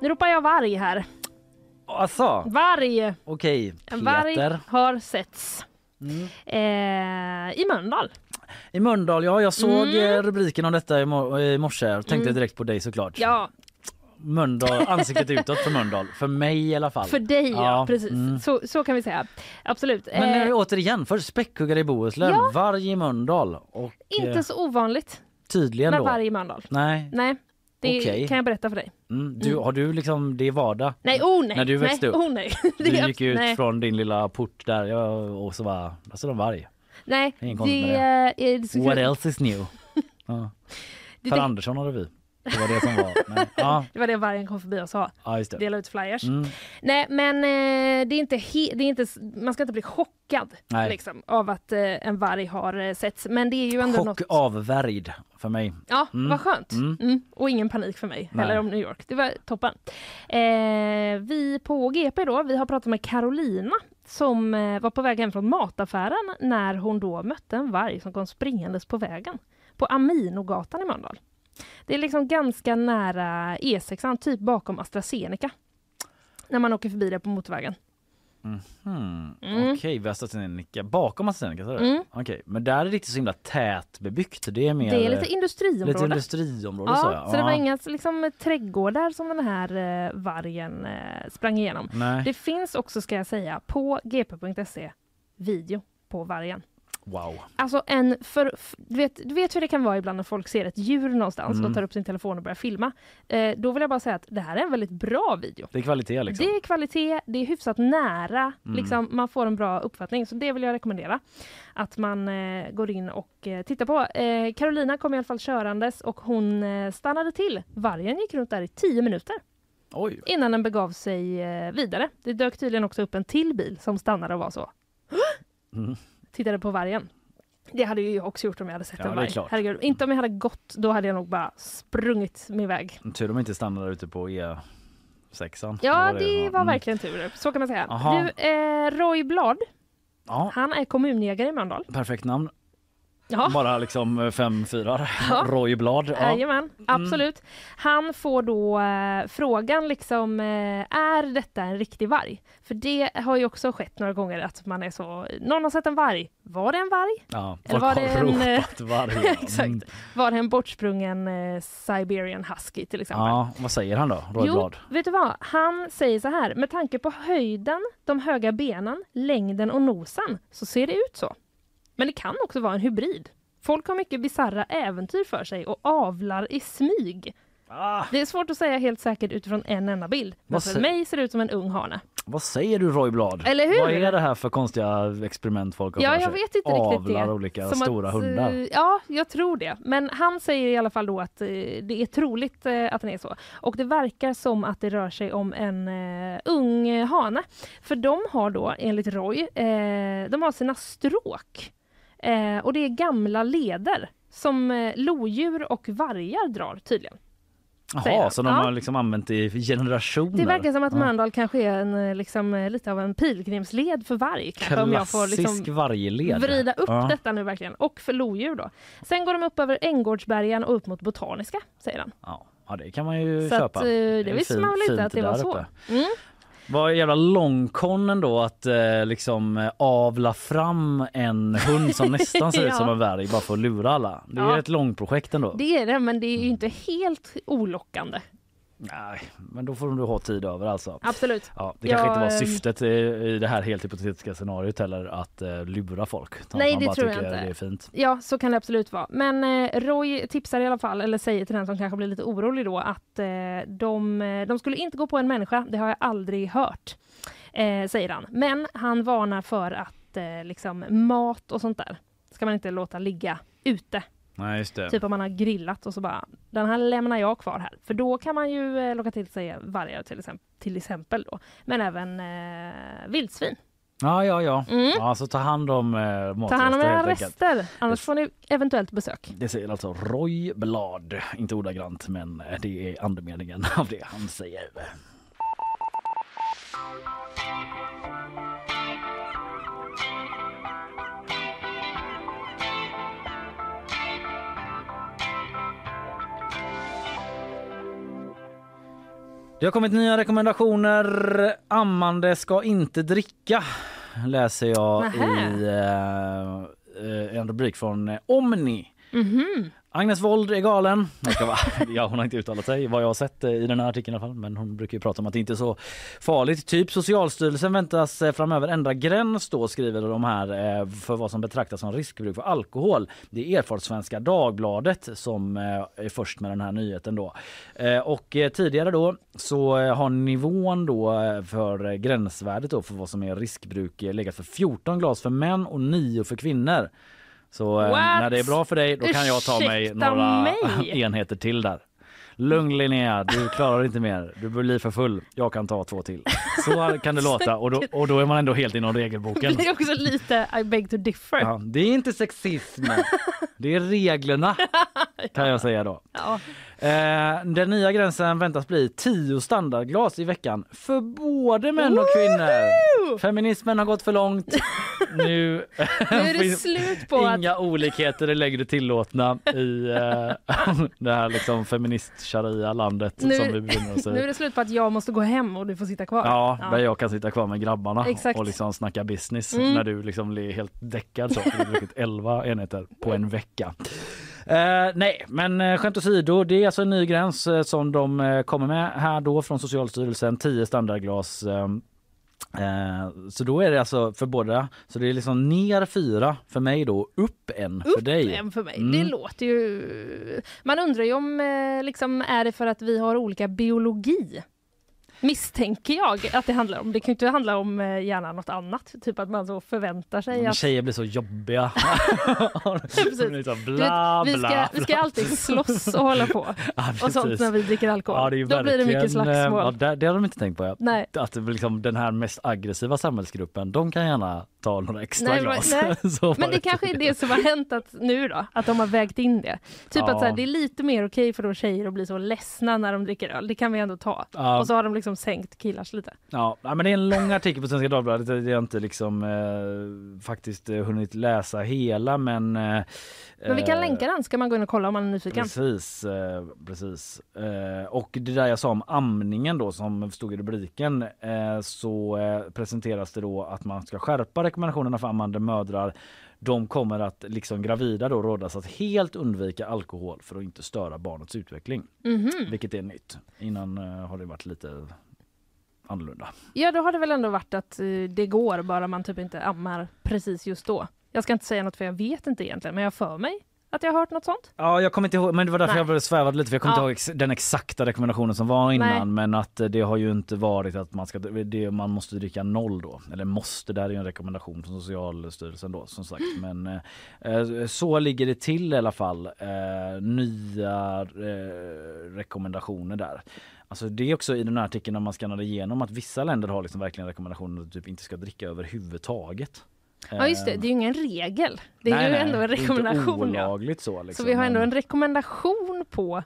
Nu ropar jag varg här. Alltså, Varg! okej. En varg Peter. har setts. Mm. Eh, I Mölndal. I Mölndal, ja jag såg Mm. eh, rubriken om detta i, mor- i morse. Jag tänkte Mm. direkt på dig såklart. Ja, Mölndal, ansiktet utåt för Mölndal. För mig i alla fall. för dig ja. Ja, Precis. mm. Så, så kan vi säga. Absolut. Men Eh, eh, återigen, för späckhuggare i Bohuslän, Ja. varg i Mölndal och inte eh, så ovanligt tydligen med då. varg i Mölndal. Nej, Nej, det Okej. kan jag berätta för dig. mm, du, Mm. har du liksom, det är vardag? Nej, oh nej. När du växte nej, upp. Oh, nej. (laughs) Du Det gick ut nej. från din lilla port där och så bara, alltså de varg. Nej, det, konstigt med är det, What else is new? (laughs) Ja. det, det, Andersson hade vi. Det var det som var. (laughs) Nej. Ja, det var det vargen kom förbi och sa. ja, just det. Dela ut flyers. Mm. Nej, men eh, det är inte he- det är inte, man ska inte bli chockad liksom, av att eh, en varg har eh, setts. Men det är ju ändå Chock något... avvärjd för mig. Ja, Mm. vad skönt. Mm. Mm. Och ingen panik för mig Nej. heller om New York. Det var toppen. Eh, vi på GP då, vi har pratat med Carolina som var på väg hem från mataffären när hon då mötte en varg som kom springandes på vägen. På Aminogatan i Mölndal. Det är liksom ganska nära E6, typ bakom AstraZeneca. När man åker förbi det på motorvägen. Hmm. Mm. Okej, Västra AstraZeneca. Bakom AstraZeneca sa du? Mm. Okej, men där är det inte så himla tätbebyggt. Det är mer Det är lite industriområde. lite industriområde. ja, så, så, ja. det var inga liksom, trädgårdar som den här eh, vargen eh, sprang igenom. Nej. Det finns också, ska jag säga, på gp.se video på vargen. Wow. Alltså en för, du, vet, du vet hur det kan vara ibland när folk ser ett djur någonstans Mm. och tar upp sin telefon och börjar filma. Eh, då vill jag bara säga att det här är en väldigt bra video. Det är kvalitet liksom. Det är kvalitet, det är hyfsat nära, Mm. liksom, man får en bra uppfattning. Så det vill jag rekommendera. Att man eh, går in och eh, tittar på. Eh, Carolina kom i alla fall körandes och hon eh, stannade till. Vargen gick runt där i 10 minuter Oj. innan den begav sig eh, vidare. Det dök tydligen också upp en till bil som stannade och var så. Mm. Tittade på vargen. Det hade ju jag också gjort om jag hade sett Ja, en det varg. Herregud. Inte om jag hade gått, då hade jag nog bara sprungit min väg. Tur de inte stannar där ute på E6. Ja, Vad det var Mm. verkligen tur. Så kan man säga. Aha. Du, eh, Roy Blad, Ja, han är kommunjägare i Mölndal. perfekt namn. Ja. Bara liksom fem fyrar. Ja. Roy Blad. Ja. Jajamän, absolut. Han får då eh, frågan liksom, eh, är detta en riktig varg? För det har ju också skett några gånger att man är så, någon har sett en varg, var det en varg? Ja, Eller var det en, eh, varg. (laughs) Exakt. Mm. Var det en bortsprungen eh, Siberian Husky till exempel? Ja, vad säger han då, Roy Jo, vet du vad? Han säger så här, med tanke på höjden, de höga benen, längden och nosen så ser det ut så. Men det kan också vara en hybrid. Folk har mycket bisarra äventyr för sig och avlar i smyg. Ah, Det är svårt att säga helt säkert utifrån en enda bild. Men för mig ser det ut som en ung hane. vad säger du Roy Blad? Eller hur? Vad är det här för konstiga experiment folk har Ja, jag vet inte riktigt Avlar det. olika Som stora att, hundar. eh, Ja, jag tror det. Men han säger i alla fall då att eh, det är troligt eh, att den är så. Och det verkar som att det rör sig om en eh, ung hane. För de har då, enligt Roy, eh, de har sina stråk. Eh, och det är gamla leder som eh, lodjur och vargar drar tydligen. Jaha, så de Ja. har liksom använt i generationer? Det verkar som att Ja. Mölndal kanske är en, eh, liksom, eh, lite av en pilgrimsled för varg. Kanske, om jag får Klassisk liksom vargled. vrida upp Ja. detta nu verkligen. Och för lodjur då. Sen går de upp över Änggårdsbergen och upp mot Botaniska, säger han. Ja. det kan man ju Så att, köpa. eh, det är visste man väl inte att det var så. Mm. Vad jävla långkon ändå att eh, liksom eh, avla fram en hund som nästan ser (laughs) ut som en varg bara för att lura alla. Det är Ja. ett långprojekt ändå. Det är det, men det är ju inte helt olockande. Nej, men då får du ha tid över alltså. Absolut. Ja, det kanske Ja, inte var ehm. syftet i, det här helt hypotetiska scenariot heller att eh, lura folk. Nej, det tror jag inte. Det är fint. Ja, så kan det absolut vara. Men eh, Roy tipsar i alla fall, eller säger till den som kanske blir lite orolig då, att eh, de, eh, de skulle inte gå på en människa. Det har jag aldrig hört, eh, säger han. Men han varnar för att eh, liksom, mat och sånt där ska man inte låta ligga ute. Nej, just det. Typ om man har grillat och så bara, den här lämnar jag kvar här. För då kan man ju eh, locka till sig vargar till exempel, till exempel då. Men även eh, vildsvin. Ja, ja, ja. Mm. ja så ta hand om eh, Ta hand om matrester era rester, annars får ni eventuellt besök. Det säger alltså Roy Blad. Inte ordagrant, men det är andemeningen (laughs) av det han säger. Det har kommit nya rekommendationer. Ammande ska inte dricka läser jag Nähä. i eh, eh, en rubrik från Omni. Mhm. Agnes Wold är galen. Jag ska vara, (laughs) ja, hon har inte uttalat sig vad jag har sett eh, i den här artikeln i alla fall. Men hon brukar ju prata om att det inte är så farligt. Typ Socialstyrelsen väntas eh, framöver ändra gräns då skriver de här eh, för vad som betraktas som riskbruk för alkohol. Det är erfart Svenska Dagbladet som är först med den här nyheten då. Och tidigare då så har nivån då för gränsvärdet då för vad som är riskbruk legat för 14 glas för män och 9 för kvinnor. Så eh, What? när det är bra för dig då kan jag ta mig Ursäkta några mig? (laughs) enheter till där. Lugn Linnea, du klarar inte mer. Du blir för full. Jag kan ta två till. Så kan det låta och då, och då är man ändå helt inom regelboken. (laughs) Det är också lite I beg to differ. Ja, det är inte sexism. Det är reglerna (laughs) kan jag säga då. Ja. Eh, den nya gränsen väntas bli 10 standardglas i veckan för både män och kvinnor. Feminismen har gått för långt. (laughs) Nu, Nu är det (laughs) slut på att... inga olikheter är längre tillåtna i eh, (laughs) det här liksom feminist sharia landet Nu- som vi befinner oss i. Nu är det slut på att jag måste gå hem och du får sitta kvar. Ja, Ja. där jag kan sitta kvar med grabbarna Exakt. och liksom snacka business Mm. när du liksom är helt däckad så. Du har druckit 11 enheter på en vecka. Eh, nej, men eh, skämt åsido, det är alltså en ny gräns eh, som de eh, kommer med här då från Socialstyrelsen. 10 standardglas eh, Eh, så då är det alltså för båda, så det är liksom ner fyra för mig då, upp en för Upp dig. en för mig. Mm. Det låter ju... Man undrar ju om liksom, är det för att vi har olika biologi? Misstänker jag att det handlar om. Det kan ju inte handla om eh, gärna något annat. Typ att man så förväntar sig att Tjejer blir så jobbiga. (laughs) (laughs) Blir så Du vet, bla, vi, ska, bla, vi ska alltid slåss och hålla på. (laughs) Ja, Och sånt när vi dricker alkohol. Ja, Då blir det mycket eh, slagsmål. Ja, det, det har de inte tänkt på. Ja. Nej. Att liksom den här mest aggressiva samhällsgruppen, de kan gärna ta några extra Nej, men- glas. nej. (laughs) Men det kanske är det som har hänt att, nu då, att de har vägt in det. Typ Ja. att så här, det är lite mer okej för då tjejer att bli så ledsna när de dricker öl. Det kan vi ändå ta. Ja. Och så har de liksom sänkt killars lite. Ja, nej, men det är en lång artikel på Svenska Dagbladet. Det har jag inte liksom eh, faktiskt eh, hunnit läsa hela men... Eh, Men vi kan eh, länka den, ska man gå in och kolla om man är nyfiken. Precis, eh, precis. Eh, och det där jag sa om amningen då som stod i rubriken så presenteras det då att man ska skärpa rekommendationerna för ammande mödrar. De kommer att liksom gravida då rådas att helt undvika alkohol för att inte störa barnets utveckling. Mhm. Vilket är nytt. Innan eh, har det varit lite annorlunda. Ja, då har det väl ändå varit att eh, det går bara man typ inte ammar precis just då. Jag ska inte säga något för jag vet inte egentligen, men jag för mig att jag har hört något sånt. Ja, jag kommer inte ihåg, men det var därför Nej. jag började sväva lite för jag kommer Ja. inte ihåg den exakta rekommendationen som var innan Nej. men att eh, det har ju inte varit att man ska det, man måste dricka noll då. Eller måste, det här är ju en rekommendation från Socialstyrelsen då som sagt. (clears throat) Men eh, eh, så ligger det till i alla fall. Eh, nya eh, rekommendationer där. Alltså det är också i den här artikeln när man skannade igenom att vissa länder har liksom verkligen rekommendationer att typ inte ska dricka överhuvudtaget. Ja just det, det är ju ingen regel. Det är Nej, ju nej, ändå en rekommendation. Ja. olagligt så. Liksom. Så vi har ändå Men- en rekommendation på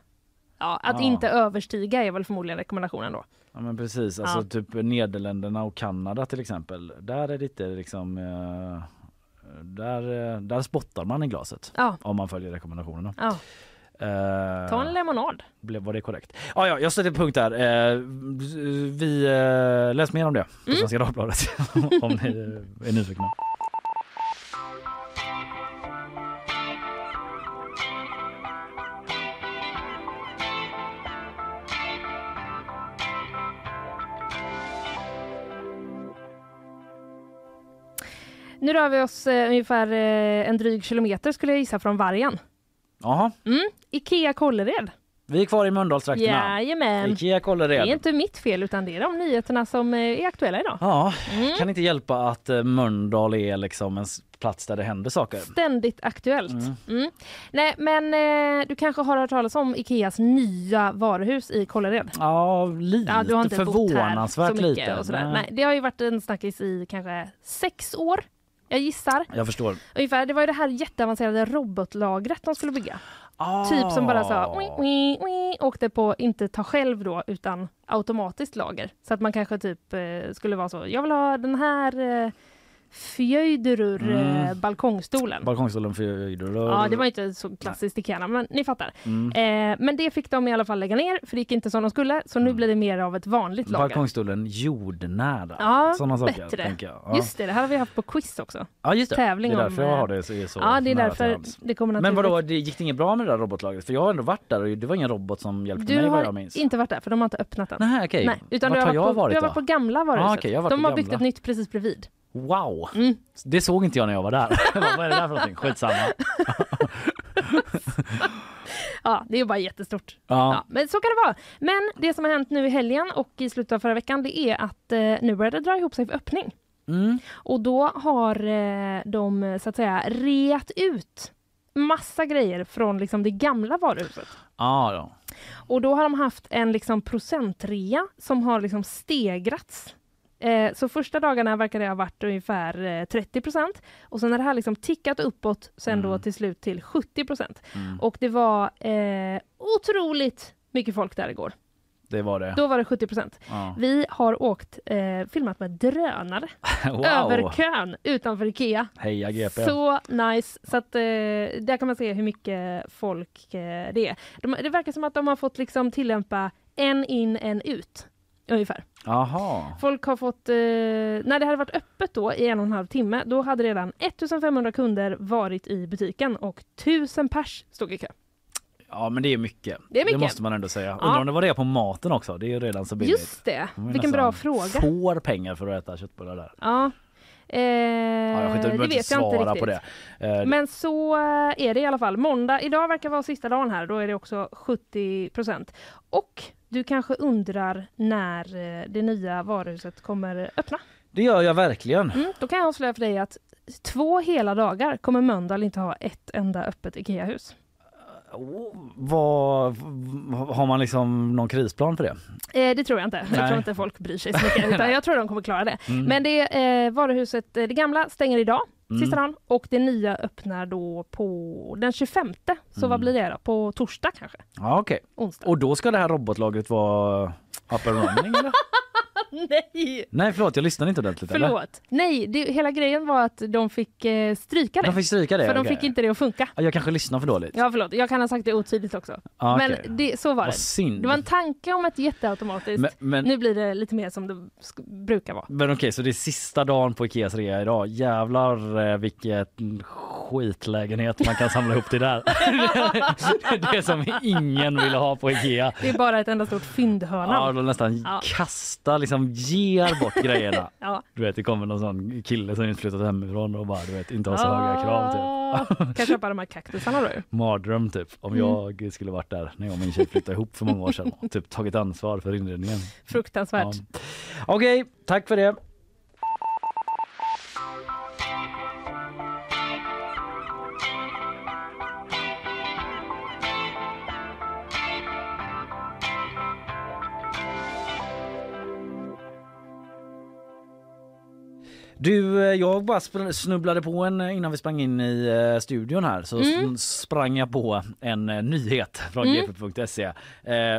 ja, att Ja. inte överstiga är väl förmodligen rekommendationen då. Ja men precis, alltså Ja. typ Nederländerna och Kanada till exempel. Där är det inte liksom eh, där, eh, där spottar man i glaset Ja, om man följer rekommendationerna. ja. Eh, ta en lemonad. blev, var det korrekt? Ja, ja jag sätter punkt där. Eh, vi eh, läs mer om det på Mm. Svenska Dagbladet (laughs) om ni är nyfikna. Nu rör vi oss eh, ungefär eh, en dryg kilometer skulle jag gissa från Vargen. Jaha, Mm. Ikea Kållered. vi är kvar i Mölndalstrakterna. Jajamän. Ikea Det Kållered. är inte mitt fel utan det är de nyheterna som eh, är aktuella idag. Ja, Mm. kan inte hjälpa att eh, Mölndal är liksom en s- plats där det händer saker. Ständigt aktuellt. Mm. Mm. Nej men eh, du kanske har hört talas om Ikeas nya varuhus i Kållered? Ja, lite Ja, du har inte bott här förvånansvärt så mycket lite. och sådär. Nej, det har ju varit en snackis i kanske sex år. Jag gissar. Jag förstår. Ungefär. Det var ju det här jätteavancerade robotlagret de skulle bygga. Ah. Typ som bara sa oi, oi, oi, åkte på, inte ta själv då, utan automatiskt lager. Så att man kanske typ eh, skulle vara så, jag vill ha den här eh, Fjöjderur Mm. eh, balkongstolen. Balkongstolen för Ja, det var inte så klassiskt Ikea, men ni fattar. mm. Eh, men det fick de i alla fall lägga ner, för det gick inte som de skulle. Så nu Mm. blir det mer av ett vanligt lager. Balkongstolen jordnära. Ja, Sådana saker bättre. Ja. Just det, det här har vi haft på quiz också. ja, just det. tävling det är om, därför jag eh, har det så, är så ja, det är därför det kommer Men naturligt. vadå, det gick det inget bra med det där robotlagret? För jag har ändå varit där och det var ingen robot som hjälpte Du mig vad jag har minns. inte varit där, för de har inte öppnat den. Nej, okej. Nej, utan Vart du har, har jag på, varit du har varit på gamla varuhuset. Ah, jag har varit de har byggt ett nytt precis bredvid. Wow! Mm. Det såg inte jag när jag var där. (laughs) vad är det där för någonting? Skitsamma. (laughs) Ja, det är bara jättestort. Ja. Ja, men så kan det vara. Men det som har hänt nu i helgen och i slutet av förra veckan, det är att eh, nu börjar det dra ihop sig för öppning. Mm. Och då har eh, de så att säga reat ut massa grejer från liksom det gamla varuhuset. Ja, då. Och då har de haft en liksom procentrea som har liksom stegrats. Eh, så första dagarna verkar det ha varit ungefär eh, 30 procent och sen har det här liksom tickat uppåt sen då Mm. till slut till 70 procent. Mm. Och det var eh, otroligt mycket folk där igår. Det var det. Då var det 70 procent. Ja. Vi har åkt, eh, filmat med drönare (laughs) Wow! över kön utanför Ikea. Heja GP! Så nice! Så att, eh, där kan man se hur mycket folk eh, det är. De, det verkar som att de har fått liksom tillämpa en in, en ut. Ungefär. Jaha. Folk har fått, eh, när det hade varit öppet då i en och en halv timme, då hade redan 1500 kunder varit i butiken och 1000 pers stod i kö. Ja men det är mycket. Det är mycket. måste man ändå säga. Ja. Undrar om det var det på maten också. Det är ju redan så billigt. Just det, vilken bra fråga. Får pengar för att äta köttbullar där. Ja. Eh, Ja, jag skiter, det vet jag inte riktigt. på det. Eh, Men så eh, är det i alla fall. Måndag, idag verkar vara sista dagen här, då är det också 70 procent. Och du kanske undrar när eh, det nya varuhuset kommer öppna? Det gör jag verkligen. Mm, då kan jag avslöja för dig att två hela dagar kommer Mölndal inte ha ett enda öppet IKEA-hus. Oh, vad, har man liksom någon krisplan för det? Eh, det tror jag inte. Jag Nej. tror inte folk bryr sig så mycket. Utan (laughs) jag tror de kommer klara det. Mm. Men det eh, varuhuset, eh, det gamla stänger idag, Mm. sista dagen. Och det nya öppnar då på den 25. Så Mm. vad blir det då? På torsdag kanske? Ja okej. Onsdag? Och då ska det här robotlagret vara up and running eller? (laughs) (laughs) Nej! Nej förlåt jag lyssnade inte ordentligt eller? Förlåt. Nej, det, hela grejen var att de fick eh, stryka det. De fick stryka det? för de okej. fick inte det att funka. Ja, Jag kanske lyssnar för dåligt. Ja, förlåt. Jag kan ha sagt det otydligt också. Ja, Men okej. det, så var Vad det. synd. Det var en tanke om ett jätteautomatiskt. Men, men, Nu blir det lite mer som det brukar vara. men okej så det är sista dagen på Ikeas rea idag. Jävlar eh, vilket skitlägenhet man kan samla ihop till där. (laughs) (laughs) det som ingen vill ha på Ikea. Det är bara ett enda stort fyndhörna. Ja, de nästan Ja. kastar, liksom ger bort grejerna. (laughs) Ja. Du vet, det kommer någon sån kille som just flyttat hemifrån och bara du vet inte har så höga krav typ. Ah, Kan köpa de här kaktusarna då. (laughs) Mardröm typ. Om Mm. jag skulle varit där när jag och min tjej flyttade ihop för många år sedan typ tagit ansvar för inredningen. Fruktansvärt. Ja. Okej, tack för det. Du, eh, jag bara snubblade på en eh, innan vi sprang in i eh, studion här så Mm. sprang jag på en nyhet från Mm. gp.se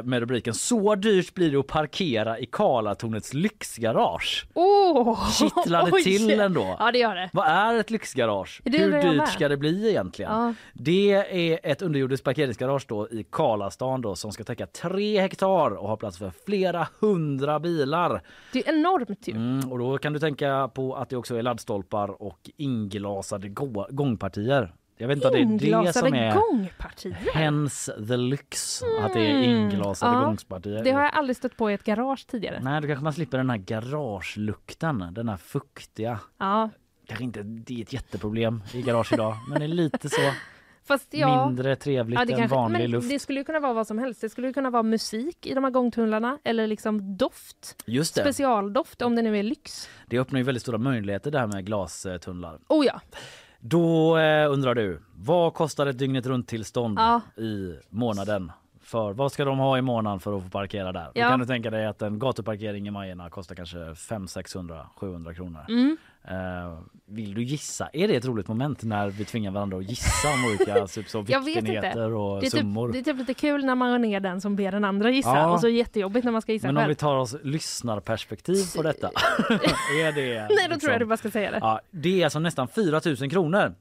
med rubriken Så dyrt blir det att parkera i Karlatornets lyxgarage. Oh, Kittlade oj. till ändå. Ja, det gör det. Vad är ett lyxgarage? Det Hur dyrt med. ska det bli egentligen? Ja. Det är ett underjordiskt parkeringsgarage då i Karlastan då som ska täcka tre hektar och ha plats för flera hundra bilar. Det är enormt ju. Mm, och då kan du tänka på att det också är laddstolpar och inglasade gå- gångpartier. Jag vet inte om det är det som är gångpartier. hence the lyx, att det är Mm, inglasade ja. gångpartier. Det har jag aldrig stött på i ett garage tidigare. Nej, då kanske man slipper den här garagelukten, den här fuktiga. Ja, Kanske inte det är ett jätteproblem i garage idag, men det är lite så (laughs) fast ja. mindre trevligt Ja, än kanske, vanlig men luft. det skulle kunna vara vad som helst. Det skulle kunna vara musik i de här gångtunnlarna eller liksom doft. Just det, Specialdoft om det nu är lyx. det öppnar ju väldigt stora möjligheter det här med glastunnlar. Oh ja. Då eh, undrar du, vad kostar ett dygnet runt tillstånd Ja. i månaden? För vad ska de ha i månaden för att få parkera där? Ja. Då kan du tänka dig att en gatuparkering i Majorna kostar kanske 500, 600, 700 kronor. Mm. Eh, vill du gissa? Är det ett roligt moment när vi tvingar varandra att gissa om olika (laughs) typ, så viktenheter och Det är, summor? typ, det är typ lite kul när man går ner den som ber den andra gissa Ja. och så jättejobbigt när man ska gissa Men om själv. vi tar oss lyssnarperspektiv på detta. (laughs) är det Nej, då tror liksom- jag du bara ska säga det. Ja, det är alltså nästan 4 000 kronor.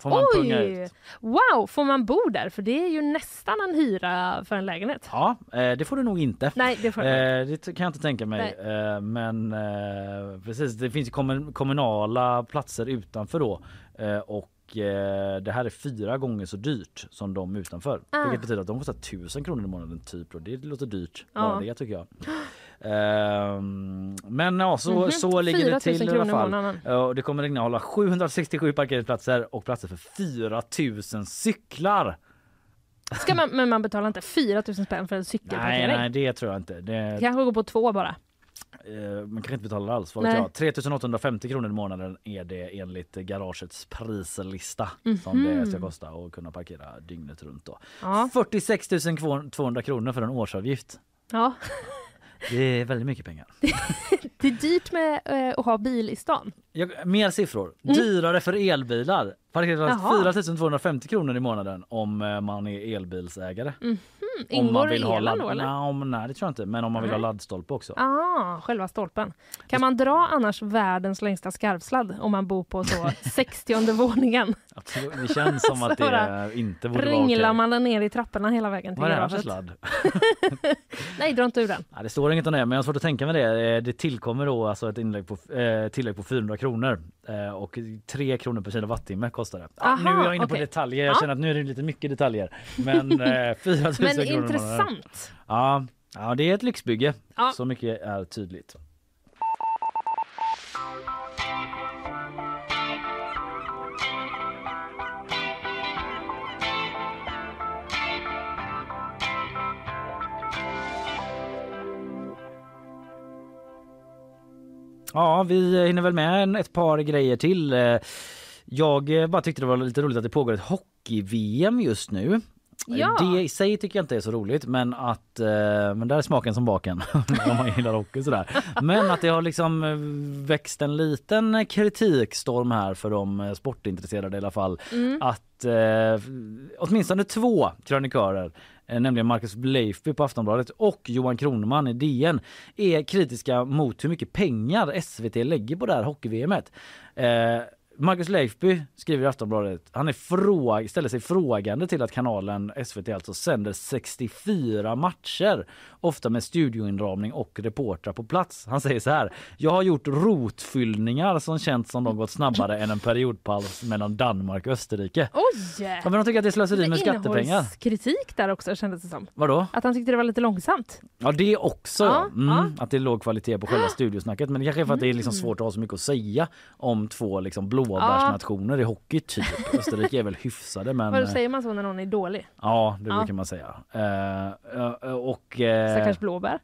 Får man punga Oj! ut. Wow, får man bo där? För det är ju nästan en hyra för en lägenhet. Ja, eh, det får du nog inte. Nej, det får inte. Eh, det kan jag inte tänka mig. Eh, men eh, precis, det finns kommun- kommunala platser utanför då. Eh, och det här är fyra gånger så dyrt som de utanför. Ah. Vilket betyder att de kostar tusen kronor i månaden typ. Och det låter dyrt. Ja. Bara det tycker jag. Ehm, men ja, så, Mhm, så ligger 4 det 000 till i alla fall. det kommer att innehålla 767 parkeringsplatser och platser för 4000 cyklar. Ska man, men man betalar inte 4 000 spänn för en Nej, cykelparkering? nej, det tror jag inte. Det, Kanske går på två bara. Eh, man kanske inte betalar alls. Vad vet Nej. jag. 3850 kronor i månaden är det enligt garagets prislista som Mhm. det ska kosta att kunna parkera dygnet runt. Då. Ja. 46 200 kronor för en årsavgift. ja. Det är väldigt mycket pengar. (laughs) Det är dyrt med eh, att ha bil i stan. Jag, mer siffror. Dyrare för elbilar. Parkeringsplats Mm. Jaha. 4250 kronor i månaden om eh, man är elbilsägare. Om Mm. Ingår elen ladd- då eller? Nej, om, nej, det tror jag inte. Men om man vill ha laddstolpe också. Ah, själva stolpen. Kan man dra annars världens längsta skarvsladd om man bor på så (laughs) 60 våningen? Absolut. Det känns som att det inte borde vara okej. man ner i trapporna hela vägen till Vad är det för sladd? (laughs) Nej, dra inte ur den. Ja, det står inget om det men jag har svårt att tänka mig det. Eh, Det tillkommer då alltså ett inlägg på, eh, tillägg på 400 kronor eh, och 3 kronor per kilowattimme kostar det. Ja, nu är Aha, jag inne på okej. detaljer. Jag Ja. känner att nu är det lite mycket detaljer. Men eh, (laughs) 4 000 Men kronor intressant. Ja, ja, det är ett lyxbygge. Ja. Så mycket är tydligt. Ja, vi hinner väl med ett par grejer till. Eh, jag eh, bara tyckte det var lite roligt att det pågår ett hockey-VM just nu. Ja. Det i sig tycker jag inte är så roligt men att, eh, men där är smaken som baken (laughs) om man gillar hockey sådär. Men att det har liksom eh, växt en liten kritikstorm här för de eh, sportintresserade i alla fall. Mm. Att eh, åtminstone två krönikörer eh, nämligen Marcus Leifby på Aftonbladet och Johan Kroneman i DN är kritiska mot hur mycket pengar SVT lägger på det här hockey-VMet. Eh, Marcus Leifby skriver i Aftonbladet, han är fråg, ställer sig frågande till att kanalen SVT alltså sänder 64 matcher, ofta med studioinramning och reportrar på plats. Han säger så här, jag har gjort rotfyllningar som känts som de gått snabbare än en periodpaus mellan Danmark och Österrike. Oj! Ja, men de tycker att det är slöseri med skattepengar. kritik där också kändes det som. Vadå? Att han tyckte det var lite långsamt. Ja det också. Ja, mm, ja. Att det är låg kvalitet på själva (gasps) studiosnacket. Men det kanske är för att det är liksom svårt att ha så mycket att säga om två liksom blåbärsnationer i hockey typ. (laughs) Österrike är väl hyfsade men Vad eh, säger man så när någon är dålig? ja det brukar man säga. Eh, eh, och eh, Stackars blåbär.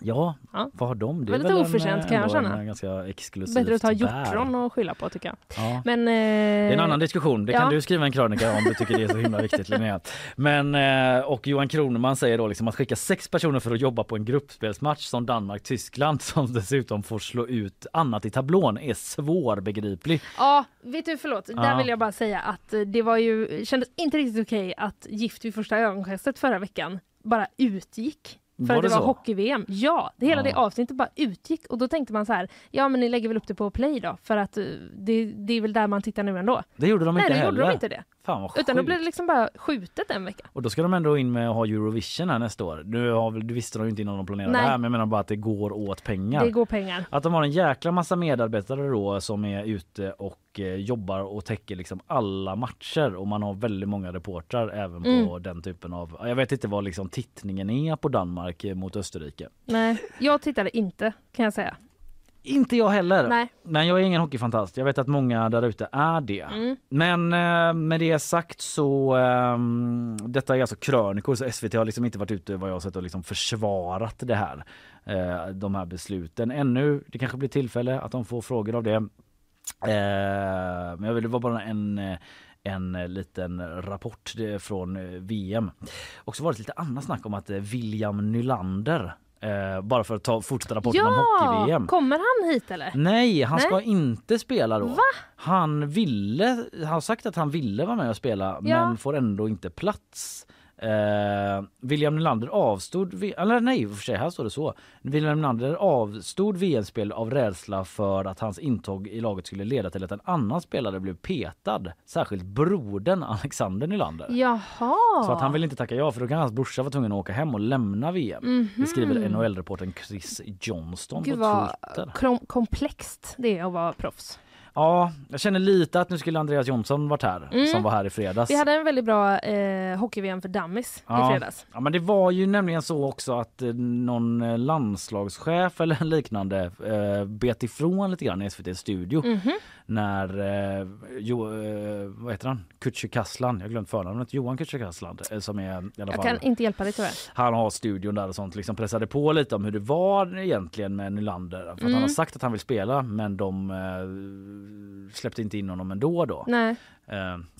Ja, Ja. vad har de? Det var lite oförtjänt, eh, kan jag känna. Ganska exklusivt Bättre att ta hjortron och skylla på tycker jag. Ja. Men, Det är en annan diskussion. Det kan ja. du skriva en krönika om du tycker det är så himla viktigt Linnea. Men eh, och Johan Kroneman säger då liksom att skicka sex personer för att jobba på en gruppspelsmatch som Danmark-Tyskland (laughs) som dessutom får slå ut annat i tablån är svårbegriplig. Ja, vet du förlåt. Där Ja. vill jag bara säga att eh, det var ju, kändes inte riktigt okej att Gift vid första ögonkastet förra veckan bara utgick. För Var att det det var hockey-VM. Ja, det hela Ja. det avsnittet bara utgick och då tänkte man så här, ja men ni lägger väl upp det på play då för att eh, det, det är väl där man tittar nu ändå. Det gjorde de Nej, inte det heller. gjorde de inte det. Fan vad Utan då sjukt. blev det liksom bara skjutet en vecka. Och då ska de ändå in med att ha Eurovision här nästa år. Nu har väl, det visste de ju inte innan de planerade Nej. det här men jag menar bara att det går åt pengar. Det går pengar. Att de har en jäkla massa medarbetare då som är ute och eh, jobbar och täcker liksom alla matcher och man har väldigt många reportrar även på Mm. den typen av, jag vet inte vad liksom tittningen är på Danmark eh, mot Österrike. Nej, jag tittade inte kan jag säga. Inte jag heller. Nej. Men jag är ingen hockeyfantast. Jag vet att många där ute är det. Mm. Men eh, med det sagt så ehm, detta är alltså krönikor så SVT har liksom inte varit ute vad jag sett och liksom försvarat det här. Eh, de här besluten ännu. Det kanske blir tillfälle att de får frågor av det. Eh, men jag vill det var bara en eh, en eh, liten rapport eh, från eh, VM. Och så var det lite annat snack om att eh, William Nylander eh, bara för att ta fortsätta rapporten om hockey-VM. kommer han hit eller? Nej, han Nej. ska inte spela då. Va? Han ville, han har sagt att han ville vara med och spela Ja. men får ändå inte plats. Eh, William Nylander avstod, eller nej för sig, här står det så. William Nylander avstod VM-spel av rädsla för att hans intåg i laget skulle leda till att en annan spelare blev petad. Särskilt brodern Alexander Nylander. Jaha. Så att han vill inte tacka ja för då kan hans brorsa vara tvungen att åka hem och lämna VM. Det skriver NHL-reportern Chris Johnston. Gud på vad Twitter. krom- komplext det är att vara proffs. Ja, jag känner lite att nu skulle Andreas Jonsson varit här Mm. som var här i fredags. Vi hade en väldigt bra eh, hockey-VM för dummies Ja. i fredags. Ja men det var ju nämligen så också att eh, någon eh, landslagschef eller (laughs) liknande eh, bet ifrån lite grann i SVT studio Mhm. när eh, jo, eh, vad heter han? Kücükaslan, jag har glömt förnamnet, Johan Kücükaslan eh, som är i alla Jag fall kan inte hjälpa dig tyvärr. han har studion där och sånt liksom pressade på lite om hur det var egentligen med Nylander. För att Mm. han har sagt att han vill spela men de eh, släppte inte in honom ändå då. Nej,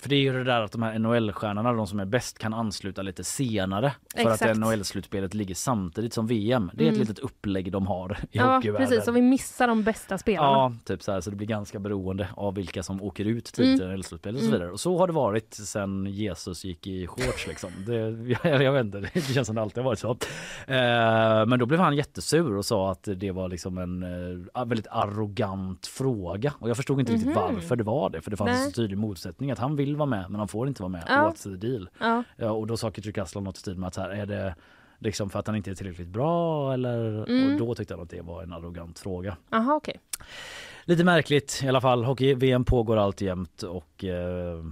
för det är ju det där att de här NHL-stjärnorna, de som är bäst, kan ansluta lite senare. För Exakt. att NHL-slutspelet ligger samtidigt som VM. Det är ett Mm. litet upplägg de har i ja hockeyvärlden. precis. Och vi missar de bästa spelarna. Ja, typ så här. Så det blir ganska beroende av vilka som åker ut tidigt Mm. i NHL-slutspelet och så vidare. Och så har det varit sen Jesus gick i shorts liksom. Det, (laughs) jag, jag vet inte, det känns som det alltid har varit så. Eh, men då blev han jättesur och sa att det var liksom en eh, väldigt arrogant fråga. Och jag förstod inte riktigt Mhm. varför det var det. För det fanns Nej. så tydlig motsättning målsättning att han vill vara med men han får inte vara med. Ja. What's the deal? Ja. Ja, och då sa Katrin Kaslan något i stil med att så här, är det liksom för att han inte är tillräckligt bra eller? Mm. Och då tyckte han att det var en arrogant fråga. Aha, okej. Lite märkligt i alla fall. Hockey-VM pågår alltjämt och eh,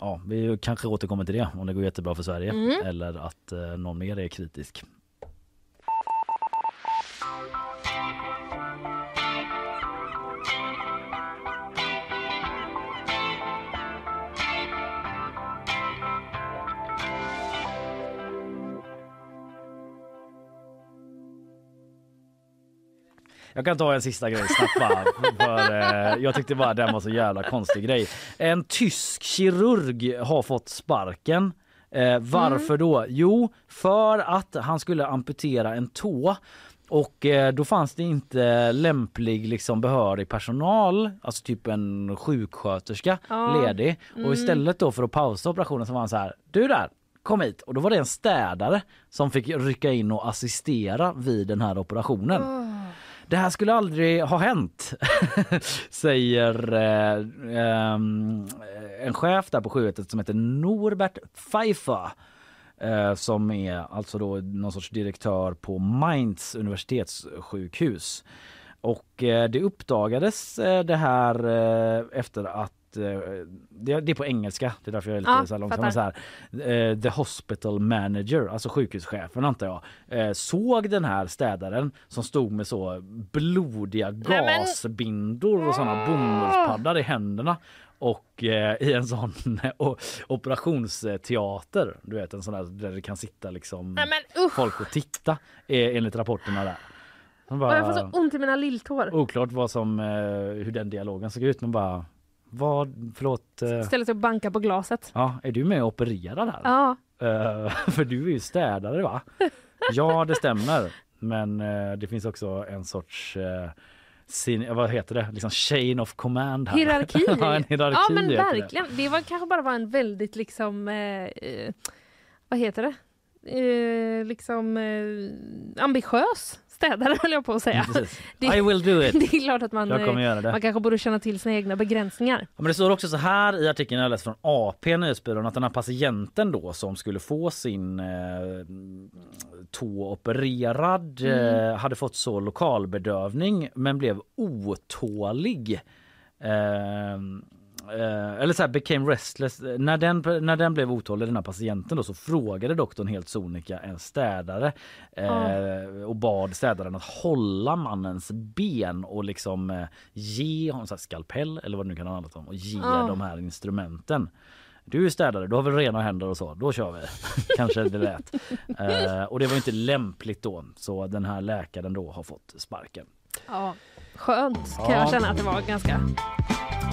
ja, vi kanske återkommer till det om det går jättebra för Sverige Mm. eller att eh, någon mer är kritisk. Jag kan ta en sista grej snabbt bara. För, eh, jag tyckte bara den var så jävla konstig grej. En tysk kirurg har fått sparken. Eh, varför då? Jo, för att han skulle amputera en tå. Och eh, då fanns det inte lämplig liksom behörig personal, alltså typ en sjuksköterska Ja. ledig. Och istället då för att pausa operationen så var han så här, du där, kom hit. Och då var det en städare som fick rycka in och assistera vid den här operationen. Det här skulle aldrig ha hänt, (laughs) säger eh, ehm, en chef där på 7-1 som heter Norbert Pfeiffer. Eh, som är alltså då någon sorts direktör på Mainz universitetssjukhus. Och eh, det uppdagades eh, det här eh, efter att det, det är på engelska, det är därför jag är lite Ja, så här långsam. Så här, eh, the hospital manager, alltså sjukhuschefen antar jag, eh, såg den här städaren som stod med så blodiga gasbindor och sådana bomullspaddar i händerna och eh, i en sån (laughs) o- operationsteater, du vet en sån där där det kan sitta liksom Nej men usch! folk och titta eh, enligt rapporterna där. Och jag får bara, så ont i mina lilltår. oklart vad som, eh, hur den dialogen såg ut men bara vad, förlåt, eh, Ställer sig och bankar på glaset. ja, är du med och opererar här? Ja. Eh, (laughs) för du är ju städare va? ja det stämmer men eh, det finns också en sorts sin, vad heter det, liksom chain of command här. Hierarki. (laughs) ja, en hierarki ja men heter det. verkligen. Det var kanske bara var en väldigt liksom, eh, vad heter det? Eh, liksom eh, ambitiös städare (laughs) höll jag på att säga. Precis. Det- I will do it. (laughs) Det är klart att man, man kanske borde känna till sina egna begränsningar. Ja, men det står också så här i artikeln jag läst från AP Nyhetsbyrån att den här patienten då som skulle få sin eh, tå opererad eh, hade fått så lokalbedövning men blev otålig. Eh, eh, eller så här became restless. När den, när den blev otålig den här patienten då så frågade doktorn helt sonika en städare eh, och bad städaren att hålla mannens ben och liksom eh, ge honom så här skalpell eller vad det nu kan ha handlat om och ge Ja. de här instrumenten. Du är städare, du har väl rena händer och så, då kör vi. (laughs) Kanske det lät. Eh, och det var inte lämpligt då så den här läkaren då har fått sparken. Ja. Skönt kan Ja. jag känna att det var ganska.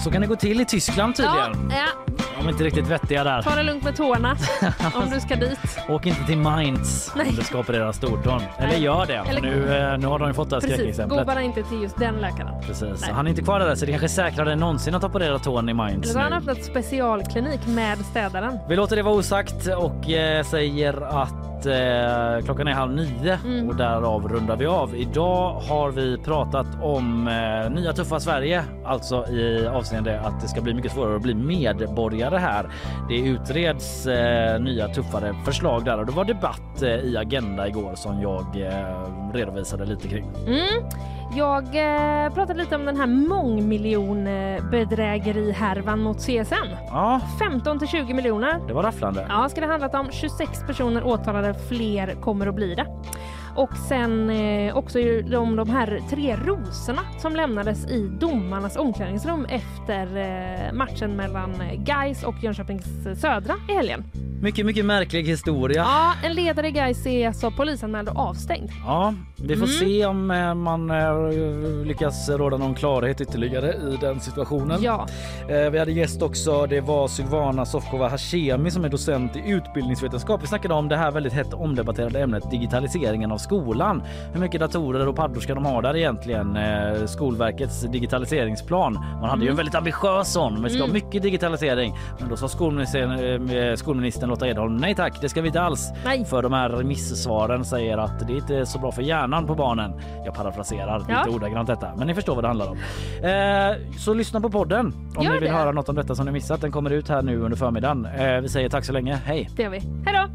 Så kan det gå till i Tyskland tydligen. ja, De är inte riktigt vettiga där. ta det lugnt med tårna (laughs) om du ska dit. Åk inte till Mainz Nej. om du ska operera stortån. Eller Nej. gör det. Eller- Nu, eh, nu har de ju fått det här Precis, gå skräckexemplet. bara inte till just den läkaren. Precis. Nej. Han är inte kvar där så det kanske är säkrare än någonsin att operera tån i Eller Mainz så har han öppnat specialklinik med städaren. Vi låter det vara osagt och eh, säger att eh, klockan är halv nio Mm. och därav rundar vi av. Idag har vi pratat om eh, nya tuffa Sverige, alltså i avseende att det ska bli mycket svårare att bli medborgare här. Det utreds eh, nya tuffare förslag där och det var debatt eh, i Agenda igår som jag eh, redovisade lite kring. Mm. Jag eh, pratade lite om den här mångmiljonbedrägerihärvan mot CSN. Ja, 15 till 20 miljoner. det var rafflande. Ja, ska det handlat om 26 personer åtalade, fler kommer att bli det. Och sen eh, också ju om de här tre rosorna som lämnades i domarnas omklädningsrum efter eh, matchen mellan Gais och Jönköpings Södra i helgen. Mycket, mycket märklig historia. Ja, en ledare i Gais är alltså polisanmäld och avstängd. Ja, vi får Mm. se om eh, man eh, lyckas råda någon klarhet ytterligare i den situationen. Ja, Eh, Vi hade gäst också. Det var Sylvana Sofkova Hashemi som är docent i utbildningsvetenskap. Vi snackade om det här väldigt hett omdebatterade ämnet digitaliseringen av skolan. Hur mycket datorer och paddor ska de ha där egentligen? Eh, Skolverkets digitaliseringsplan. Man hade ju en väldigt ambitiös sån. Vi ska ha Mm. mycket digitalisering. Men då sa skolministern, eh, skolministern Lotta Edholm. Nej tack, det ska vi inte alls. Nej. För de här remissvaren säger att det inte är så bra för hjärnan på barnen. Jag parafraserar Ja. lite ordagrant detta, men ni förstår vad det handlar om. Eh, så lyssna på podden om Gör ni vill det. höra något om detta som ni missat. Den kommer ut här nu under förmiddagen. Eh, vi säger tack så länge. Hej! Det gör vi. Hej då!